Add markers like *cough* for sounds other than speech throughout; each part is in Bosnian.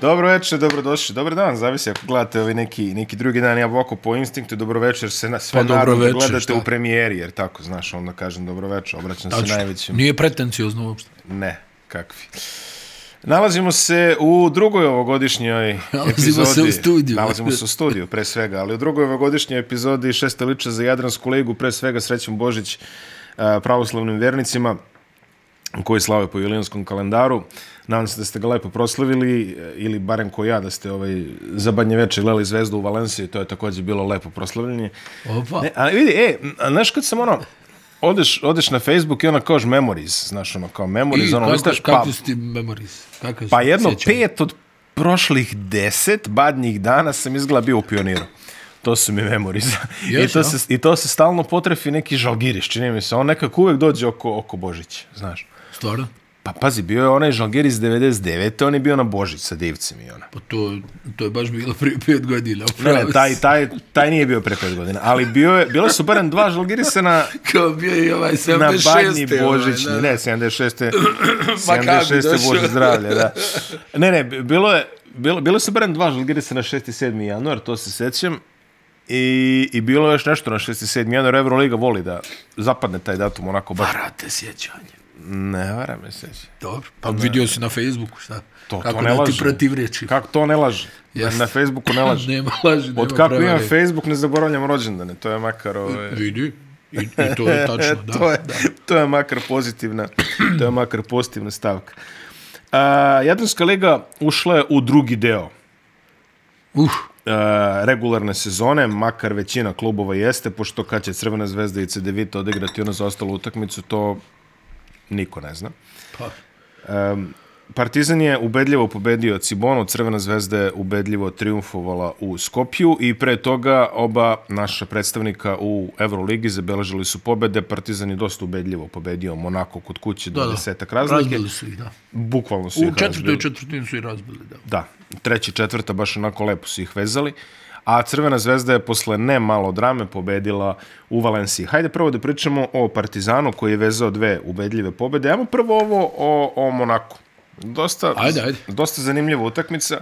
Dobro večer, dobrodošli. Dobar dan, zavisi ako gledate ovaj neki, neki drugi dan. Ja ovako po instinktu dobro večer se na, sve Pa dobro naravno večer, gledate šta? u premijeri, jer tako, znaš, onda kažem dobro večer, obraćam se Tačno. najvećim. Nije pretenciozno uopšte. Ne, kakvi. Nalazimo se u drugoj ovogodišnjoj *laughs* Nalazimo epizodi. se u studiju. Nalazimo se u studiju, pre svega, ali u drugoj ovogodišnjoj epizodi šeste liče za Jadransku ligu, pre svega srećom Božić pravoslavnim vernicima koji slave po julijanskom kalendaru. Nadam se da ste ga lepo proslavili, e, ili barem ko ja, da ste ovaj, za badnje večer gledali zvezdu u Valenciji, to je također bilo lepo proslavljanje. Opa. Ne, ali vidi, e, a znaš kad sam ono, odeš, odeš na Facebook i ono kaoš memories, znaš ono kao memories, I ono kako, listaš, pa, kako su ti memories? Kako su pa jedno sjećanja? pet od prošlih deset badnjih dana sam izgleda bio u pioniru. To su mi memories. *laughs* I, Još, to ja? se, I to se stalno potrefi neki žalgiriš, čini mi se. On nekako uvek dođe oko, oko Božića, znaš. Stvarno? Pa pazi, bio je onaj žalgiris 99. On je bio na Božić sa divcem i ona. Pa to, to je baš bilo prije pet godina. Ne, ne, taj, taj, taj nije bio pre pet godina, ali bio je, bile su barem dva žalgirisa na, *laughs* Kao bio je i ovaj 76. na badnji ovaj, božićni, da. ne, 76. *clears throat* Ma kako bi 76. došao? Bože zdravlje, da. *laughs* Ne, ne, bilo je, bilo, bilo su barem dva žalgirisa na 6. i 7. januar, to se sećam. I, I bilo je još nešto na 6. i 7. januar, Euroliga voli da zapadne taj datum onako baš. Varate sjećanje. Ne, vara me se. Dobro. Pa vidio si na Facebooku, šta? To, Kako to ne da laže. ti protivreči. Kako to ne laže? Jeste. Na Facebooku ne laže. *laughs* nema laži, nema Od kako prevare. imam Facebook ne zaboravljam rođendane, to je makar... Ove... Vidi. I, I to je *laughs* tačno, da. to, je, da. to je makar pozitivna, to je makar pozitivna stavka. Uh, Jadranska liga ušla je u drugi deo Uh, uh, regularne sezone, makar većina klubova jeste, pošto kad će Crvena zvezda i CDVita odigrati ono za ostalu utakmicu, to niko ne zna. pa, Um, Partizan je ubedljivo pobedio Cibonu, Crvena zvezda je ubedljivo triumfovala u Skopju i pre toga oba naša predstavnika u Euroligi zabeležili su pobede. Partizan je dosta ubedljivo pobedio Monako kod kuće do da, desetak razlike. Razbili su ih, da. Bukvalno su U ih četvrtoj razbili. četvrtini su i razbili, da. Da, treći, četvrta, baš onako lepo su ih vezali. A Crvena zvezda je posle ne malo drame pobedila u Valenciji. Hajde prvo da pričamo o Partizanu koji je vezao dve ubedljive pobede. Ajmo prvo ovo o, o Monaku. Dosta, Ajde, ajde. dosta zanimljiva utakmica.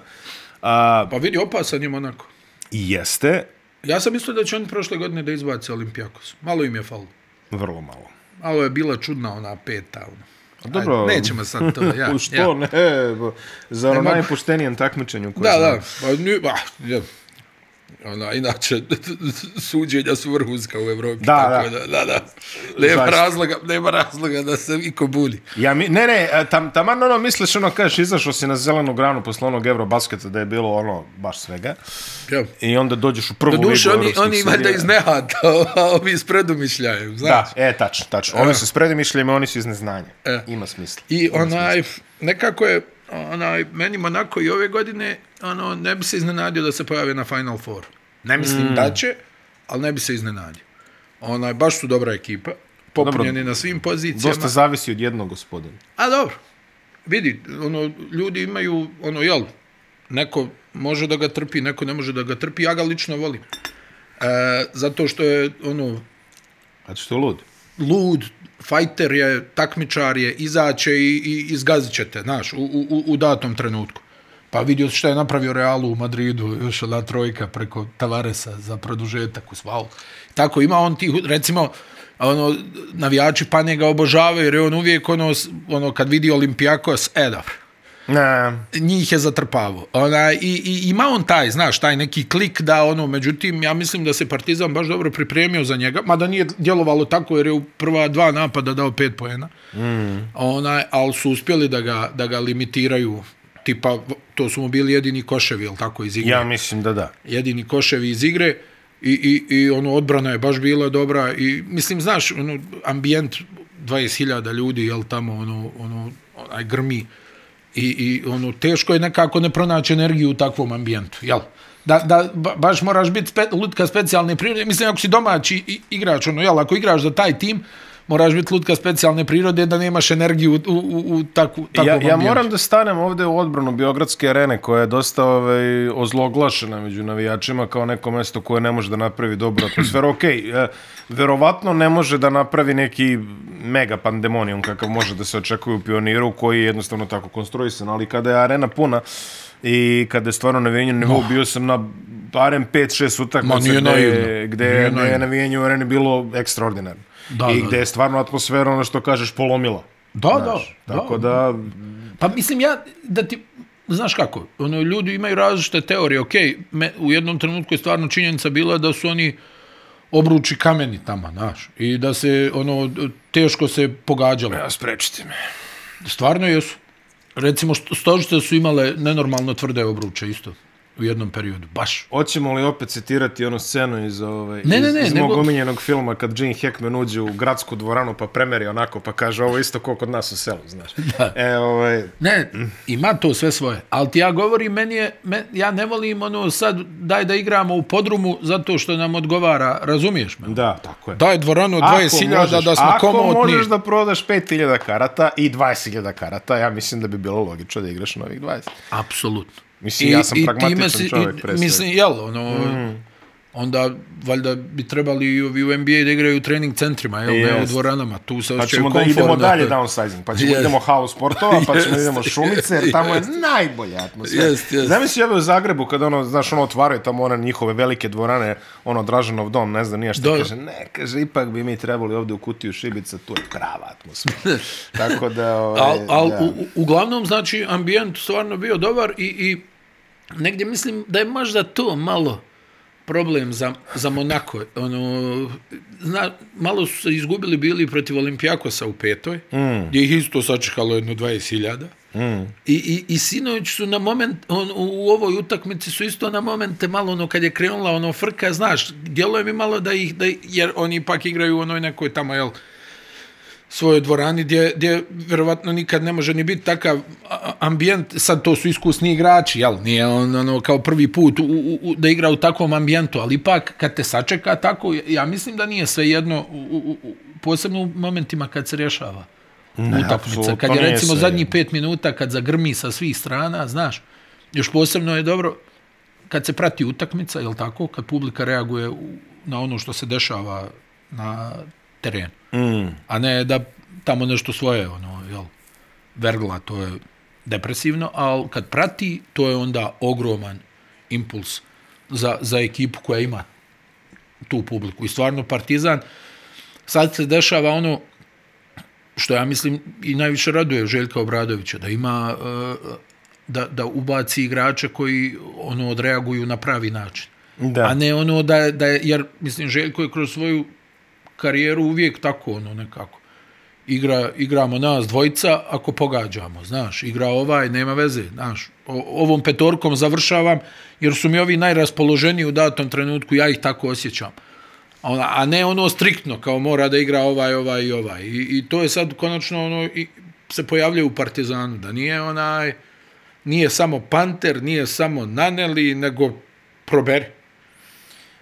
A, Pa vidi, opasan je Monako. Jeste Ja sam mislio da će oni prošle godine da izbace Olimpijakos. Malo im je falo. vrlo malo. Malo je bila čudna ona peta. Ono. A dobro, Ajde, nećemo sad to. Ja, *laughs* što ja. ne, bo- za ono najpoštenijem takmičenju koje Da, znam. da. Pa, ni, ba, ja. Ona, inače, *laughs* suđenja su vrhunska u Evropi. Da, tako da. da. da, da. Nema Zaista. razloga, nema razloga da se iko buni. Ja mi, ne, ne, e, tam, taman ono misliš, ono, kažeš, izašao si na zelenu granu posle onog Eurobasketa da je bilo ono, baš svega. Ja. I onda dođeš u prvu Do duše, ligu oni, evropskih oni valjda iz nehata, *laughs* a ovi iz predumišljaju, Da, znaš. e, tačno, tačno. Ovi su s predimišljima, oni su iz neznanja. E. Ima smisla. I onaj, nekako je, onaj, meni Monako i ove godine, ono, ne bi se iznenadio da se pojave na Final Four. Ne mislim mm. da će, ali ne bi se iznenadio. Onaj, baš su dobra ekipa, popunjeni na svim pozicijama. Dosta zavisi od jednog gospodina. A dobro, vidi, ono, ljudi imaju, ono, jel, neko može da ga trpi, neko ne može da ga trpi, ja ga lično volim. E, zato što je, ono, A što je lud? lud, fajter je, takmičar je, izaće i, i izgazit će te, znaš, u, u, u datom trenutku. Pa vidio šta je napravio Realu u Madridu, još ona trojka preko Tavaresa za produžetak u Svalu. Tako ima on tih, recimo, ono, navijači pa njega obožavaju, jer je on uvijek ono, ono kad vidi Olimpijakos, e dobro, Ne, njih je zatrpavo. Ona, i, i, ima on taj, znaš, taj neki klik da ono, međutim, ja mislim da se Partizan baš dobro pripremio za njega, mada nije djelovalo tako jer je u prva dva napada dao pet poena. Mm. Ona, ali su uspjeli da ga, da ga limitiraju tipa, to su mu bili jedini koševi, jel tako, iz igre? ja mislim da da. jedini koševi iz igre i, i, i ono odbrana je baš bila dobra i mislim znaš ono ambijent 20.000 ljudi jel tamo ono ono onaj grmi i, i ono teško je nekako ne pronaći energiju u takvom ambijentu jel da, da ba, baš moraš biti spe, lutka specijalne prirode mislim ako si domaći igrač ono jel ako igraš za taj tim moraš biti lutka specijalne prirode da nemaš energiju u, u, u takvu, takvom Ja, ja ambijentu. moram da stanem ovde u odbranu Biogradske arene koja je dosta ovaj, ozloglašena među navijačima kao neko mesto koje ne može da napravi dobru atmosferu. *clears throat* Ok, e, verovatno ne može da napravi neki mega pandemonijum kakav može da se očekuje u pioniru koji je jednostavno tako konstruisan, ali kada je arena puna, i kada je stvarno navijenje na nivou, bio sam na barem 5-6 Ma, utakmica nije gde, gde, gde je naivno. navijenje u areni bilo ekstraordinarno. Da, I da, gde je stvarno atmosfera, ono što kažeš, polomila. Da, Znaš, da, Tako da. da, Pa mislim ja, da ti, znaš kako, ono, ljudi imaju različite teorije, okej, me, u jednom trenutku je stvarno činjenica bila da su oni obruči kameni tamo, znaš, i da se, ono, teško se pogađalo. ja sprečite me. Stvarno jesu. Recimo, sto- stožice su imale nenormalno tvrde obruče isto u jednom periodu, baš. Hoćemo li opet citirati onu scenu iz, ovaj, Ne, ne, iz, ne, iz mog nego- omiljenog filma kad Gene Hackman uđe u gradsku dvoranu pa premeri onako pa kaže ovo isto kao kod nas u selu, znaš. *laughs* Da. E, ovaj, Ne, ima to sve svoje. Ali ti ja govorim, meni je, men, ja ne volim ono sad, daj da igramo u podrumu zato što nam odgovara, razumiješ me? da, tako je. Daj dvoranu od Ako 20.000 možeš- da smo ako komotni. možeš da prodaš 5000 karata i 20.000 karata, ja mislim da bi bilo logično da igraš novih 20. Apsolutno. Mislim, ja sam pragmatičan čovjek, pre svega. Mislim, jel, ono, mm. Onda valjda bi trebali i ovi u NBA da igraju u trening centrima, jel, ne u dvoranama, tu se Pa osjećaju ćemo da idemo dalje downsizing, pa ćemo Jest. idemo house sportova, pa ćemo Jest. idemo šumice, jer tamo je najbolja atmosfera. Jest, jest. Zamisli ove u Zagrebu, kada ono, znaš, ono otvaraju tamo one njihove velike dvorane, ono Dražanov dom, ne znam nije Da. kaže, ne, kaže, ipak bi mi trebali ovdje u kutiju Šibica, tu je prava atmosfera. *laughs* Tako da, ovaj, Al, al, da. u, u- uglavnom, znači, ambijent stvarno bio dobar i, i negdje mislim da je možda to malo problem za, za Monako. Ono, zna, malo su se izgubili bili protiv Olimpijakosa u petoj, mm. gdje ih isto sačekalo jedno 20.000. Mm. I, i, I sinoć su na moment, on, u ovoj utakmici su isto na momente malo ono kad je krenula ono frka, znaš, djeluje mi malo da ih, da, jer oni ipak igraju u onoj nekoj tamo, jel, svojoj dvorani gdje, gdje vjerovatno nikad ne može ni biti takav ambijent, sad to su iskusni igrači, jel, nije on ono, kao prvi put u, u, u, da igra u takvom ambijentu, ali ipak kad te sačeka tako, ja mislim da nije sve jedno, u, u, u, posebno u momentima kad se rješava utakmica, apsolutno kad je recimo sve zadnji pet minuta, kad zagrmi sa svih strana, znaš, još posebno je dobro kad se prati utakmica, jel tako, kad publika reaguje u, na ono što se dešava na terenu Mm. a ne da tamo nešto svoje, ono, jel, vergla, to je depresivno, ali kad prati, to je onda ogroman impuls za, za ekipu koja ima tu publiku. I stvarno Partizan, sad se dešava ono što ja mislim i najviše raduje Željka Obradovića, da ima uh, da, da ubaci igrače koji ono odreaguju na pravi način. Da. A ne ono da, da je, jer mislim Željko je kroz svoju karijeru uvijek tako ono nekako. Igra, igramo nas dvojica ako pogađamo, znaš, igra ovaj, nema veze, znaš, o, ovom petorkom završavam jer su mi ovi najraspoloženiji u datom trenutku, ja ih tako osjećam. A, ona, a ne ono striktno, kao mora da igra ovaj, ovaj i ovaj. I, i to je sad konačno ono, i, se pojavljaju u Partizanu, da nije onaj, nije samo Panter, nije samo Naneli, nego proberi.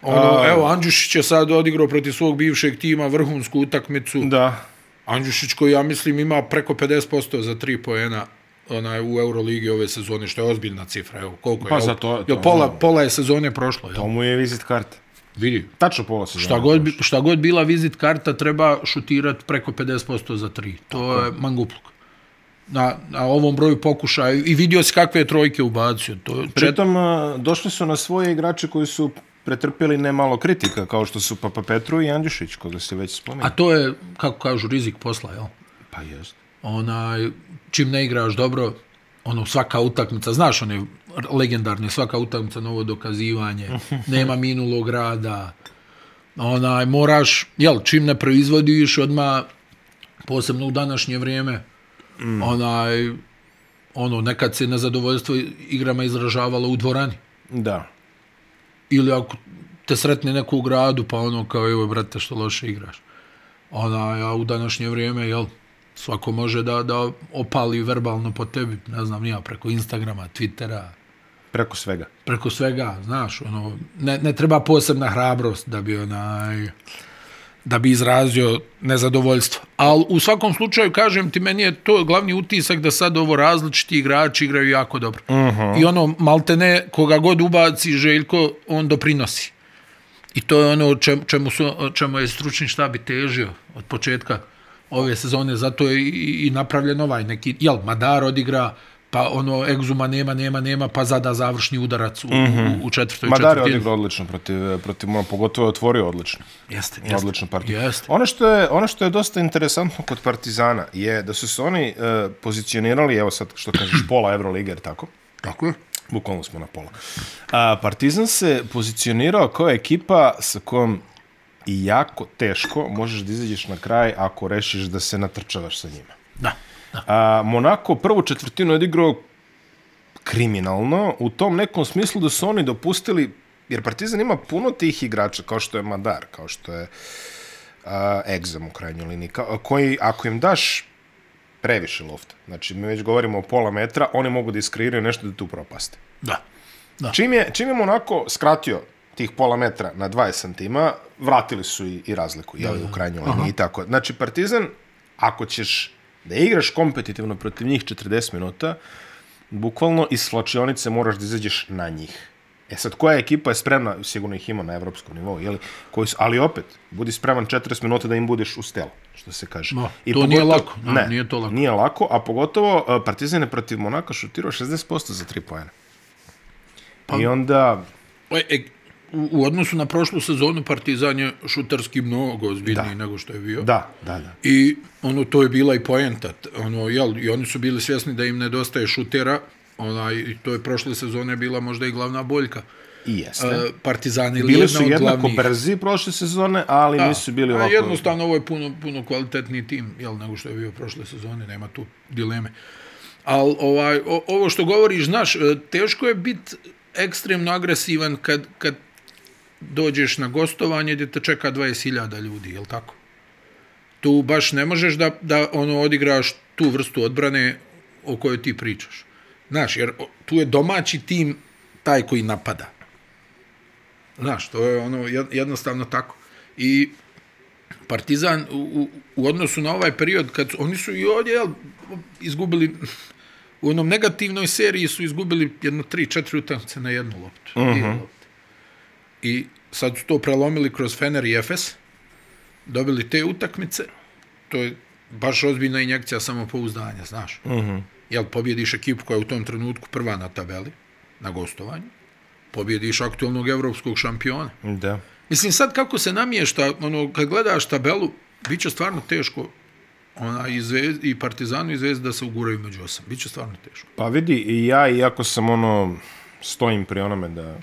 Ono, A- evo, Andjušić je sad odigrao protiv svog bivšeg tima vrhunsku utakmicu. Da. Andjušić koji, ja mislim, ima preko 50% za tri poena onaj, u Euroligi ove sezone, što je ozbiljna cifra. Evo, koliko Pa je? za to- Jel to- pola, pola je sezone prošlo, jel? To mu je vizit karta. Vidi, Tačno pola sezona. šta god, bi- šta god bila vizit karta, treba šutirati preko 50% za tri. To je mangupluk. Na, na ovom broju pokušaja i vidio si kakve je trojke ubacio. To čet... Pritom, došli su na svoje igrače koji su pretrpjeli nemalo kritika, kao što su Papa Petru i Andjušić, koga se već spominje. A to je, kako kažu, rizik posla, jel? Pa jest. onaj, čim ne igraš dobro, ono, svaka utakmica, znaš one legendarne, svaka utakmica, novo dokazivanje, *laughs* nema minulog rada, onaj, moraš, jel, čim ne proizvodiš, odma posebno u današnje vrijeme, mm. onaj, ono, nekad se nezadovoljstvo igrama izražavalo u dvorani. Da. Ili ako te sretne neko u gradu, pa ono kao, evo, brate, što loše igraš. Onaj, a u današnje vrijeme, jel, svako može da, da opali verbalno po tebi, ne znam, nija, preko Instagrama, Twittera, Preko svega. preko svega, znaš, ono, ne, ne treba posebna hrabrost da bi onaj, da bi izrazio nezadovoljstvo. Ali u svakom slučaju, kažem ti, meni je to glavni utisak da sad ovo različiti igrači igraju jako dobro. Uh -huh. I ono, maltene, koga god ubaci Željko, on doprinosi. I to je ono čem, čemu, su, čemu je stručni štab i težio od početka ove sezone, zato je i, i napravljen ovaj neki, jel, Madar odigra, pa ono egzuma nema, nema, nema, pa zada završni udarac u, mm -hmm. u, u četvrtoj Madar je četvrtini. odigrao odlično protiv, protiv Mona, pogotovo je otvorio odlično. Jeste, jeste. Odlična partija. Jeste. Ono što je ono što je dosta interesantno kod Partizana je da su se oni uh, pozicionirali, evo sad što kažeš *clears throat* pola Evrolige, jer tako. Tako je. Bukvalno smo na pola. A, Partizan se pozicionirao kao ekipa sa kojom i jako teško možeš da izađeš na kraj ako rešiš da se natrčavaš sa njima. Da. A, Monako prvu četvrtinu je odigrao kriminalno u tom nekom smislu da su oni dopustili, jer Partizan ima puno tih igrača, kao što je Madar, kao što je a, Egzam u krajnjoj liniji, kao, koji ako im daš previše lofta, znači mi već govorimo o pola metra, oni mogu da iskreiraju nešto da tu propaste. Da. Da. Čim je, čim je Monako skratio tih pola metra na 20 santima, vratili su i, i razliku, jel, u krajnjoj liniji i tako. Znači, Partizan, ako ćeš da igraš kompetitivno protiv njih 40 minuta, bukvalno iz slačionice moraš da izađeš na njih. E sad, koja ekipa je spremna, sigurno ih ima na evropskom nivou, jeli, koji su, ali opet, budi spreman 40 minuta da im budeš u stelu, što se kaže. No, to nije lako, no, ne, nije to lako. Nije lako, a pogotovo uh, Partizan je protiv Monaka šutirao 60% za 3 pojene. Pa, I onda... E, e, u, odnosu na prošlu sezonu Partizan je šutarski mnogo ozbiljniji Da. nego što je bio. Da, da, da. I ono to je bila i poenta. Ono jel i oni su bili svjesni da im nedostaje šutera. Onaj i to je prošle sezone bila možda i glavna boljka. I jeste. E, Partizan ili Bili su jednako glavnih. brzi prošle sezone, ali Da. nisu bili A ovako... jednostavno ovo je puno, puno kvalitetniji tim, jel, nego što je bio prošle sezone, nema tu dileme. Ali ovaj, o, ovo što govoriš, znaš, e, teško je biti ekstremno agresivan kad, kad dođeš na gostovanje gdje te čeka 20.000 ljudi, jel tako? Tu baš ne možeš da, da ono odigraš tu vrstu odbrane o kojoj ti pričaš. Znaš, jer tu je domaći tim taj koji napada. Znaš, to je ono jed- jednostavno tako. I Partizan u, u, u odnosu na ovaj period, kad oni su i ovdje jel, izgubili, u onom negativnoj seriji su izgubili jedno tri, četiri utakmice na jednu loptu. Uh -huh. I sad su to prelomili kroz Fener i Efes, dobili te utakmice, to je baš ozbiljna injekcija samopouzdanja, znaš. Uh -huh. Jel, pobjediš ekipu koja je u tom trenutku prva na tabeli, na gostovanju, pobjediš aktualnog evropskog šampiona. Da. Mislim, sad kako se namješta, ono, kad gledaš tabelu, bit će stvarno teško ona, i, zvezd, i Partizanu i Zvezda da se uguraju među osam. Biće stvarno teško. Pa vidi, i ja, iako sam ono, stojim pri onome da,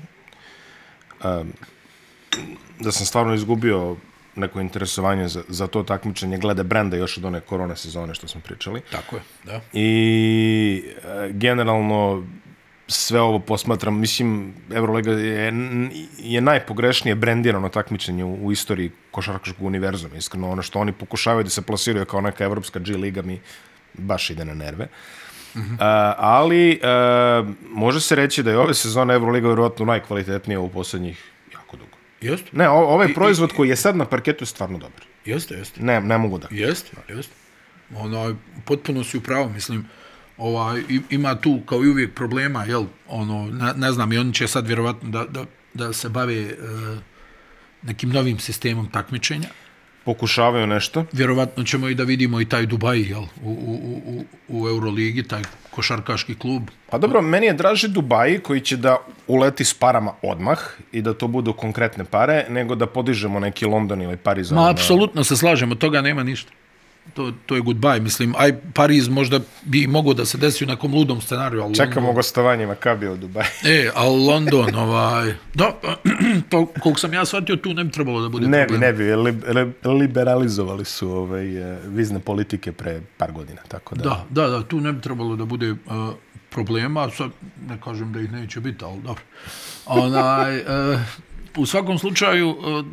da sam stvarno izgubio neko interesovanje za, za to takmičenje glede brenda još od one korone sezone što smo pričali. Tako je, da. I e, generalno sve ovo posmatram, mislim, Euroliga je, je najpogrešnije brendirano takmičenje u, u istoriji košarkaškog univerzuma. Iskreno, ono što oni pokušavaju da se plasiraju kao neka evropska G liga mi baš ide na nerve. Mm uh, ali uh, može se reći da je ove sezone Euroliga vjerojatno najkvalitetnija u posljednjih jako dugo. Jeste? Ne, o, ovaj proizvod koji je sad na parketu je stvarno dobar. Jeste, jeste. Ne, ne mogu da. Jeste, jeste. Ono, potpuno si upravo, mislim, ovaj, i- ima tu kao i uvijek problema, jel, ono, ne, ne znam, i oni će sad vjerovatno da, da, da se bave e, nekim novim sistemom takmičenja. Pokušavaju nešto. Vjerovatno ćemo i da vidimo i taj Dubaj, jel, u, u, u, u Euroligi, taj košarkaški klub. Pa dobro, meni je draži Dubaji koji će da uleti s parama odmah i da to budu konkretne pare, nego da podižemo neki London ili Pariz. Ma, apsolutno se slažem, od toga nema ništa. To, to je goodbye, mislim, aj Pariz možda bi mogao da se desi u nekom ludom scenariju, ali Čekamo London- gostovanje Makabija u Dubaji. *laughs* E, ali London, ovaj... Da, to, *clears throat* koliko sam ja shvatio, tu ne bi trebalo da bude Ne bi, problem. ne bi, li, li, liberalizovali su ovaj, eh, vizne politike pre par godina, tako da. Da, da, da, tu ne bi trebalo da bude uh, problema, sad ne kažem da ih neće biti, ali dobro. Onaj, uh, u svakom slučaju, uh,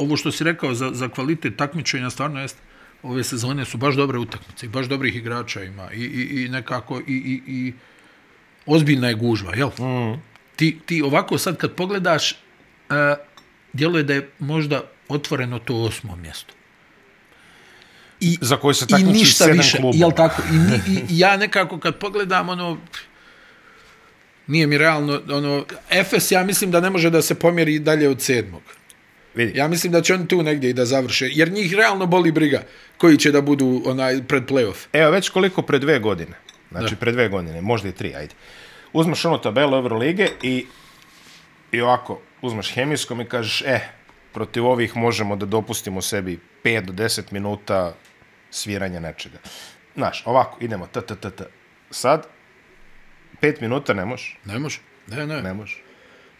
ovo što si rekao za, za kvalitet takmičenja, stvarno jest, ove sezone su baš dobre utakmice i baš dobrih igrača ima i, i, i nekako i, i, i ozbiljna je gužva, jel? Mm. Ti, ti ovako sad kad pogledaš, uh, djeluje da je možda otvoreno to osmo mjesto. I, Za koje se takmiči ništa sedam više, klubova. jel tako? I, ni, i, i *laughs* ja nekako kad pogledam, ono, nije mi realno, ono, Efes ja mislim da ne može da se pomjeri dalje od sedmog. Vidi, Ja mislim da će oni tu negdje i da završe, jer njih realno boli briga koji će da budu onaj pred playoff. evo već koliko pre dve godine Znači, pre dve godine, možda i tri, ajde. Uzmeš ono tabelu Eurolige i, i ovako, uzmeš hemijskom i kažeš, e, protiv ovih možemo da dopustimo sebi 5 do 10 minuta sviranja nečega. Znaš, ovako, idemo, t, t, t, t. Sad, 5 minuta ne možeš. Ne može. Ne, ne. Ne možeš.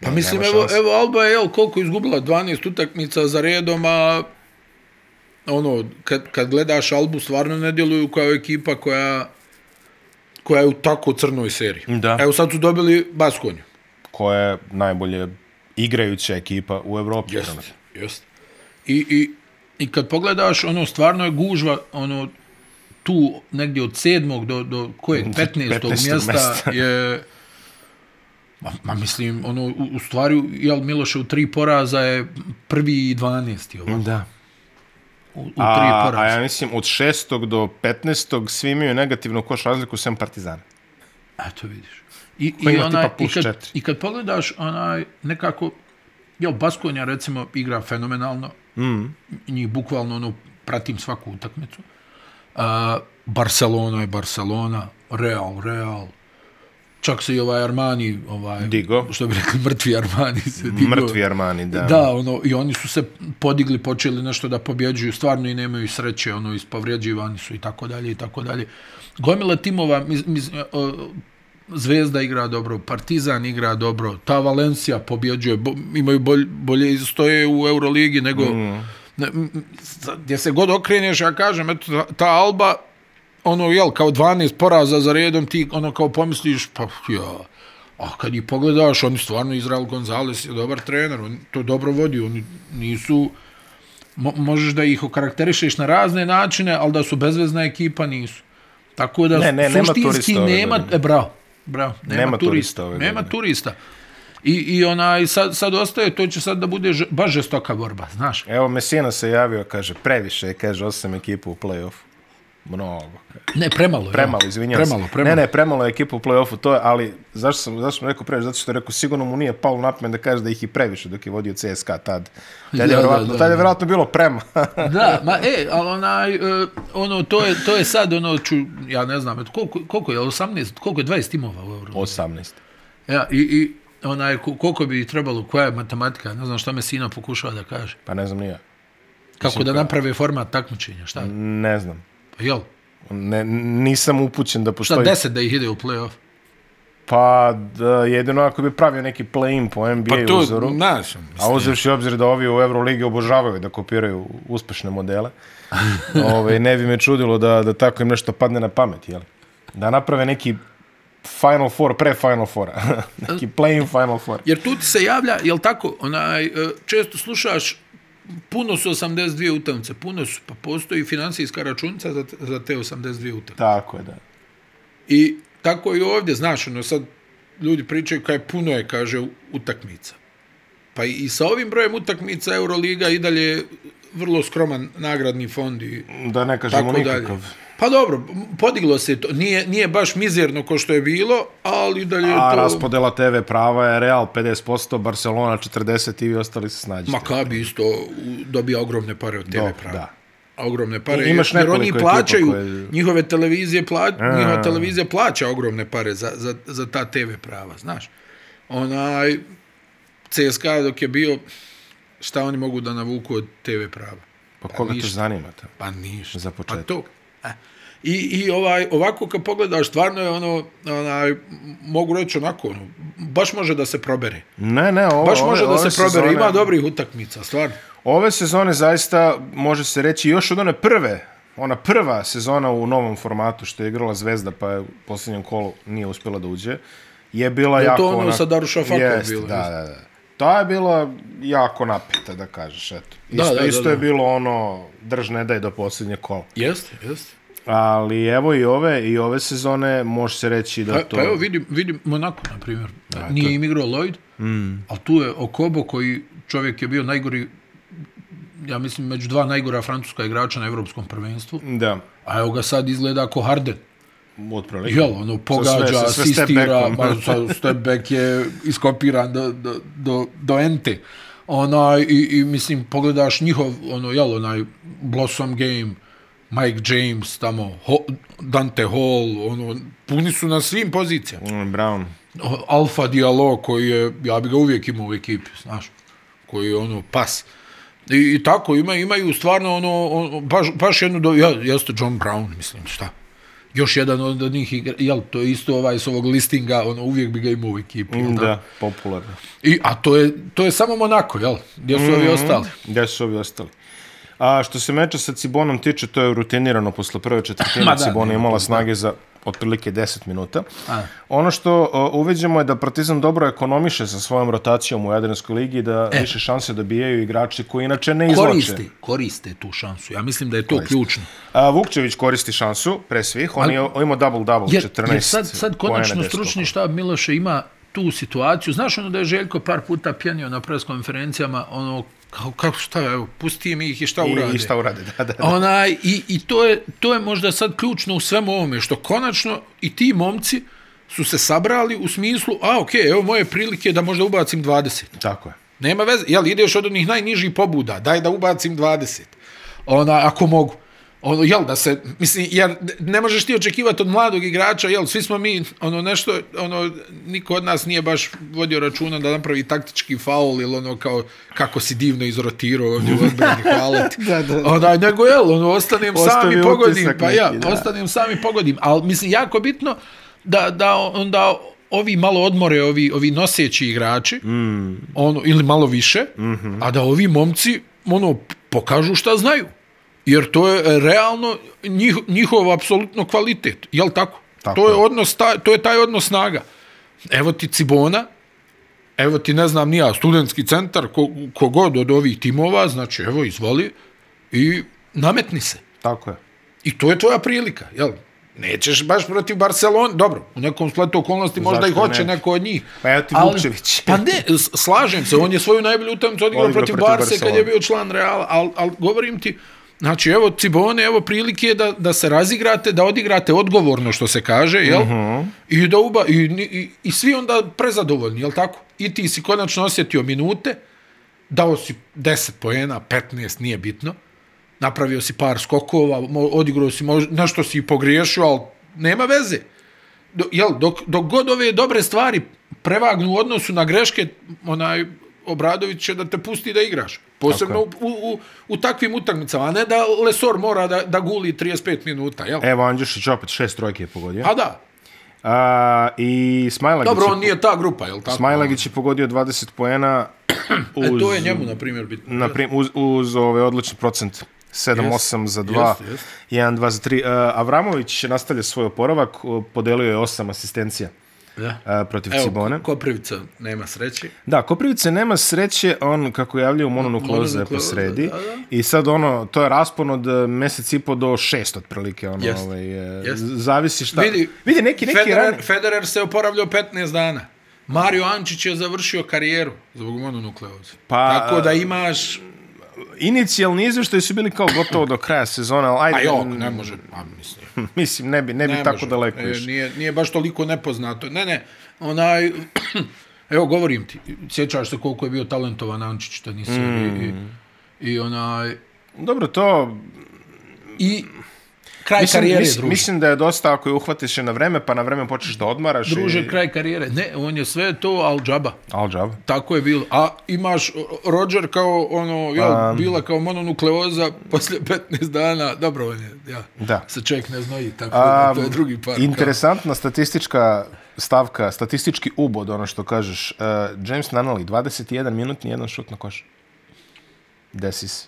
Pa mislim, evo, evo Alba je, jel, koliko izgubila? 12 utakmica za redom, a ono, kad, kad gledaš Albu, stvarno ne djeluju kao ekipa koja koja je u tako crnoj seriji. Da. Evo sad su dobili Baskonju. Koja je najbolje igrajuća ekipa u Evropi. Jest, jest. I, i, I kad pogledaš, ono, stvarno je gužva, ono, tu negdje od sedmog do, do koje, 15. 15. *laughs* mjesta, mjesta. je Ma, ma mislim, ono, u, u stvari, jel, Miloše u tri poraza je prvi i dvanesti, ovo, Da. u, u tri A, a poraza. ja mislim od 6. do 15. svi imaju negativnu koš razliku sem Partizana. Eto vidiš. I, Koji i, onaj, i, kad, četiri. I kad pogledaš, onaj, nekako, jel, Baskonja, recimo, igra fenomenalno. Mm. Njih bukvalno, ono, pratim svaku utakmicu. Uh, Barcelona je Barcelona, Real, Real. Čak se i ovaj Armani, ovaj, Digo. što bi rekli, mrtvi Armani se digo. Mrtvi Armani, da. Da, ono, i oni su se podigli, počeli nešto da pobjeđuju, stvarno i nemaju sreće, ono, ispovređivani su i tako dalje i tako dalje. Gomila timova, mis, mis, o, Zvezda igra dobro, Partizan igra dobro, ta Valencija pobjeđuje, bo, imaju bolj, bolje stoje u Euroligi nego... Mm. Ne, gdje se god okreneš, ja kažem, eto, ta Alba, ono, jel, kao 12 poraza za redom, ti, ono, kao pomisliš, pa, ja, a kad ih pogledaš, oni stvarno, Izrael Gonzales je dobar trener, on to dobro vodi, oni nisu, mo, možeš da ih okarakterišeš na razne načine, ali da su bezvezna ekipa, nisu. Tako da, Ne, ne, nema suštinski nema, godine. e, bravo, bravo, nema, Nema turista, turista nema turista. I, i onaj, sad, sad ostaje, to će sad da bude baš žestoka borba, znaš. Evo, Mesina se javio, kaže, previše je, kaže, osam ekipa u play-offu. Mnogo. Ne, premalo. Premalo, izvinjavam premalo, se. Premalo, Ne, ne, premalo je ekipa u play-offu, to je, ali zašto sam, zašto sam rekao previše? Zato što je rekao, sigurno mu nije palo na da kaže da ih i previše dok je vodio CSKA tad. Tad je, Da, da, vjerovatno, da, tad je da. vjerovatno bilo prema. *laughs* Da, ma e, ali onaj, uh, ono, to je, to je sad, ono, ću, ja ne znam, koliko, koliko je, 18, koliko je 20 timova u Euro? 18. Ja, i, i onaj, ko- koliko bi trebalo, koja je matematika, ne znam šta me sina pokušava da kaže. Pa ne znam ni ja. Kako da naprave format takmičenja, šta? Ne znam. Pa jel? Ne, nisam upućen da Šta, postoji... deset da ih ide u play-off? Pa, da, jedino ako bi pravio neki play-in po NBA Pa uzoru. znaš, A uzevši obzir da ovi u Euroligi obožavaju da kopiraju uspešne modele, *laughs* ove, ne bi me čudilo da, da tako im nešto padne na pamet, jel? Da naprave neki Final Four, pre Final Foura. *laughs* neki play-in Final Four. Jer tu ti se javlja, jel tako, onaj, e, često slušaš, puno su 82 utakmice, puno su, pa postoji financijska računica za, za te 82 utakmice. Tako je, da. I tako i ovdje, znaš, ono sad ljudi pričaju kaj puno je, kaže, utakmica. Pa i, sa ovim brojem utakmica Euroliga i dalje je vrlo skroman nagradni fond i Da ne kažemo tako dalje. nikakav. Pa dobro, podiglo se to. Nije, nije baš mizerno ko što je bilo, ali dalje je A to... raspodela TV prava je Real 50%, Barcelona 40% i vi ostali se snađite. Makabi isto dobija ogromne pare od TV Do, prava. da. Ogromne pare. I imaš jer oni plaćaju, koje- njihove televizije pla, A. njihova televizija plaća ogromne pare za, za, za ta TV prava, znaš. Onaj, CSKA dok je bio, šta oni mogu da navuku od TV prava? Pa koga to ništa. zanima? To? Pa ništa. Za početak. Pa to. E. I, I ovaj, ovako kad pogledaš, stvarno je ono, onaj, mogu reći onako, ono, baš može da se probere. Ne, ne, ovo, Baš ove, može da ove se probere, ima dobrih utakmica, stvarno. Ove sezone zaista, može se reći, još od one prve, ona prva sezona u novom formatu što je igrala Zvezda, pa je u posljednjem kolu nije uspjela da uđe, je bila Je to jako... ono onak- sa Darušafakom bilo, Da, da, da. Ta je bila jako napeta, da kažeš, eto. Da, Isto, da, da, isto da. je bilo ono, drž ne daj do posljednje kola. Jeste, jeste. Ali evo i ove, i ove sezone može se reći da Pa, to... pa evo vidim, vidim Monako, na primjer. Nije im igrao Lloyd, mm. ali tu je Okobo koji čovjek je bio najgori, ja mislim, među dva najgora francuska igrača na evropskom prvenstvu. Da, A evo ga sad izgleda ko Harden. Otprilike. Jel, ono, pogađa, sve asistira, step-backom. ma, sa step back je iskopiran do, do, do, do ente. Onaj, i, i, mislim, pogledaš njihov, ono, jel, onaj, Blossom game, Mike James, tamo, Ho, Dante Hall, ono, puni su na svim pozicijama. Mm, Brown. Alfa Diallo koji je, ja bi ga uvijek imao u ekipi, znaš, koji je ono pas. I, i tako, ima, imaju stvarno ono, ono baš, baš jednu, do, ja, jeste John Brown, mislim, šta? Još jedan od njih igra, jel, to je isto ovaj s ovog listinga, ono, uvijek bi ga imao u ekipi. tako? Da, popularno. I, a to je, to je samo Monako, jel? Gdje su mm ovi ostali? Gdje su ovi ostali? A što se meča sa Cibonom tiče, to je rutinirano posle prve četvrtine. *laughs* Ma da, Cibona je imala snage za otprilike 10 minuta. A. Ono što uh, uveđemo je da Partizan dobro ekonomiše sa svojom rotacijom u Jadranskoj ligi da e. više šanse dobijaju igrači koji inače ne izlače. Koriste, koriste tu šansu. Ja mislim da je to Koriste. ključno. A, Vukčević koristi šansu, pre svih. On je on imao double-double, Jer, 14 jer sad, sad konačno 10 stručni štab Miloše ima tu situaciju. Znaš ono da je Željko par puta pjenio na preskonferencijama, ono, kao, kako šta, evo, pusti mi ih i šta urade. I, I šta urade, da, da. da. Onaj, i, i to, je, to je možda sad ključno u svemu ovome, što konačno i ti momci su se sabrali u smislu, a okej, okay, evo moje prilike da možda ubacim 20. Tako je. Nema veze, jel ideš od onih najnižih pobuda, daj da ubacim 20. Ona, ako mogu. Ono, jel, da se, mislim, jer ne možeš ti očekivati od mladog igrača, jel, svi smo mi, ono, nešto, ono, niko od nas nije baš vodio računa da napravi taktički faul ili ono, kao, kako si divno izrotirao ovdje u *laughs* odbrani, hvala ti. Da, da. Onda, nego, jel, ono, ostanem sam i pogodim, pa ja, da. ostanem sam i pogodim, ali, mislim, jako bitno da, da onda ovi malo odmore, ovi, ovi noseći igrači, mm. ono, ili malo više, mm -hmm. a da ovi momci, ono, pokažu šta znaju. Jer to je realno njih, njihov apsolutno kvalitet. Jel tako? Tako to je, odnos, taj, to je taj odnos snaga. Evo ti Cibona, evo ti ne znam nija, studentski centar, ko, kogod od ovih timova, znači evo izvoli i nametni se. Tako je. I to je tvoja prilika, jel? Nećeš baš protiv Barcelona, dobro, u nekom spletu okolnosti možda i Zašto hoće ne? neko od njih. Pa evo ti Vukčević. Pa ne, slažem se, on je svoju najbolju utakmicu odigrao protiv, protiv Barse kad Barcelone. je bio član Reala, ali al, govorim ti, znači evo Cibone, evo prilike da, da se razigrate, da odigrate odgovorno što se kaže, jel? Uh Mhm. -huh. I, da uba, i, i, i svi onda prezadovoljni, jel tako? I ti si konačno osjetio minute, dao si 10 poena, 15, nije bitno, napravio si par skokova, odigrao si, mož, nešto si i pogriješio, ali nema veze. Do, jel, dok, dok god ove dobre stvari prevagnu u odnosu na greške, onaj Obradović će da te pusti da igraš. Posebno u, u, u, u takvim utakmicama, a ne da Lesor mora da, da guli 35 minuta, jel? Evo Andjušić opet šest trojke je pogodio. A da, A, I Smajlagić, dobro, on nije ta grupa, jel tako? Smajlagić je pogodio 20 poena uz, *clears throat* E, to je njemu, na primjer, bitno. na prim, uz, uz ove odlični procent. 7-8 za 2, Jest, jest. 1-2 za 3. Uh, Avramović nastavlja svoj oporavak, podelio je 8 asistencija Da. uh, protiv Evo, Cibone. Koprivica nema sreće. Da, Koprivice nema sreće, on kako javljaju mononukleoza je Mononukleoza, posredi. da, da. I sad ono, to je raspon od uh, mesec i po do šest otprilike. Ono, Jest, ovaj, uh, jest. Zavisi šta. Vidi, vidi neki, neki Federer, rani... Federer se oporavljao 15 dana. Mario Ančić je završio karijeru zbog mononukleoze. Pa, Tako da imaš... Inicijalni izveštaji su bili kao gotovo do kraja sezona, ali ajde, A jok, ne može, a mislim. *laughs* mislim, ne bi, ne bi Ne tako može. daleko E, išao. nije, nije baš toliko nepoznato. Ne, ne, onaj... *clears throat* Evo, govorim ti, sjećaš se koliko je bio talentovan Ančić, to nisi. Mm. I, i, I onaj... Dobro, to... I kraj Mislim, karijere, mislim, druže. mislim da je dosta ako je uhvatiš je na vreme, pa na vreme počneš da odmaraš. Druže, i... kraj karijere. Ne, on je sve to, al džaba. Al džab. Tako je bilo. A imaš Roger kao ono, jel, Um, bila kao mononukleoza poslije 15 dana. Dobro, on je, ja. Da. Se čovjek ne znoji, tako da to je drugi par. kao- Interesantna statistička stavka, statistički ubod, ono što kažeš. Uh, James Nunnally, 21 minut, nijedan šut na koš. Desi se.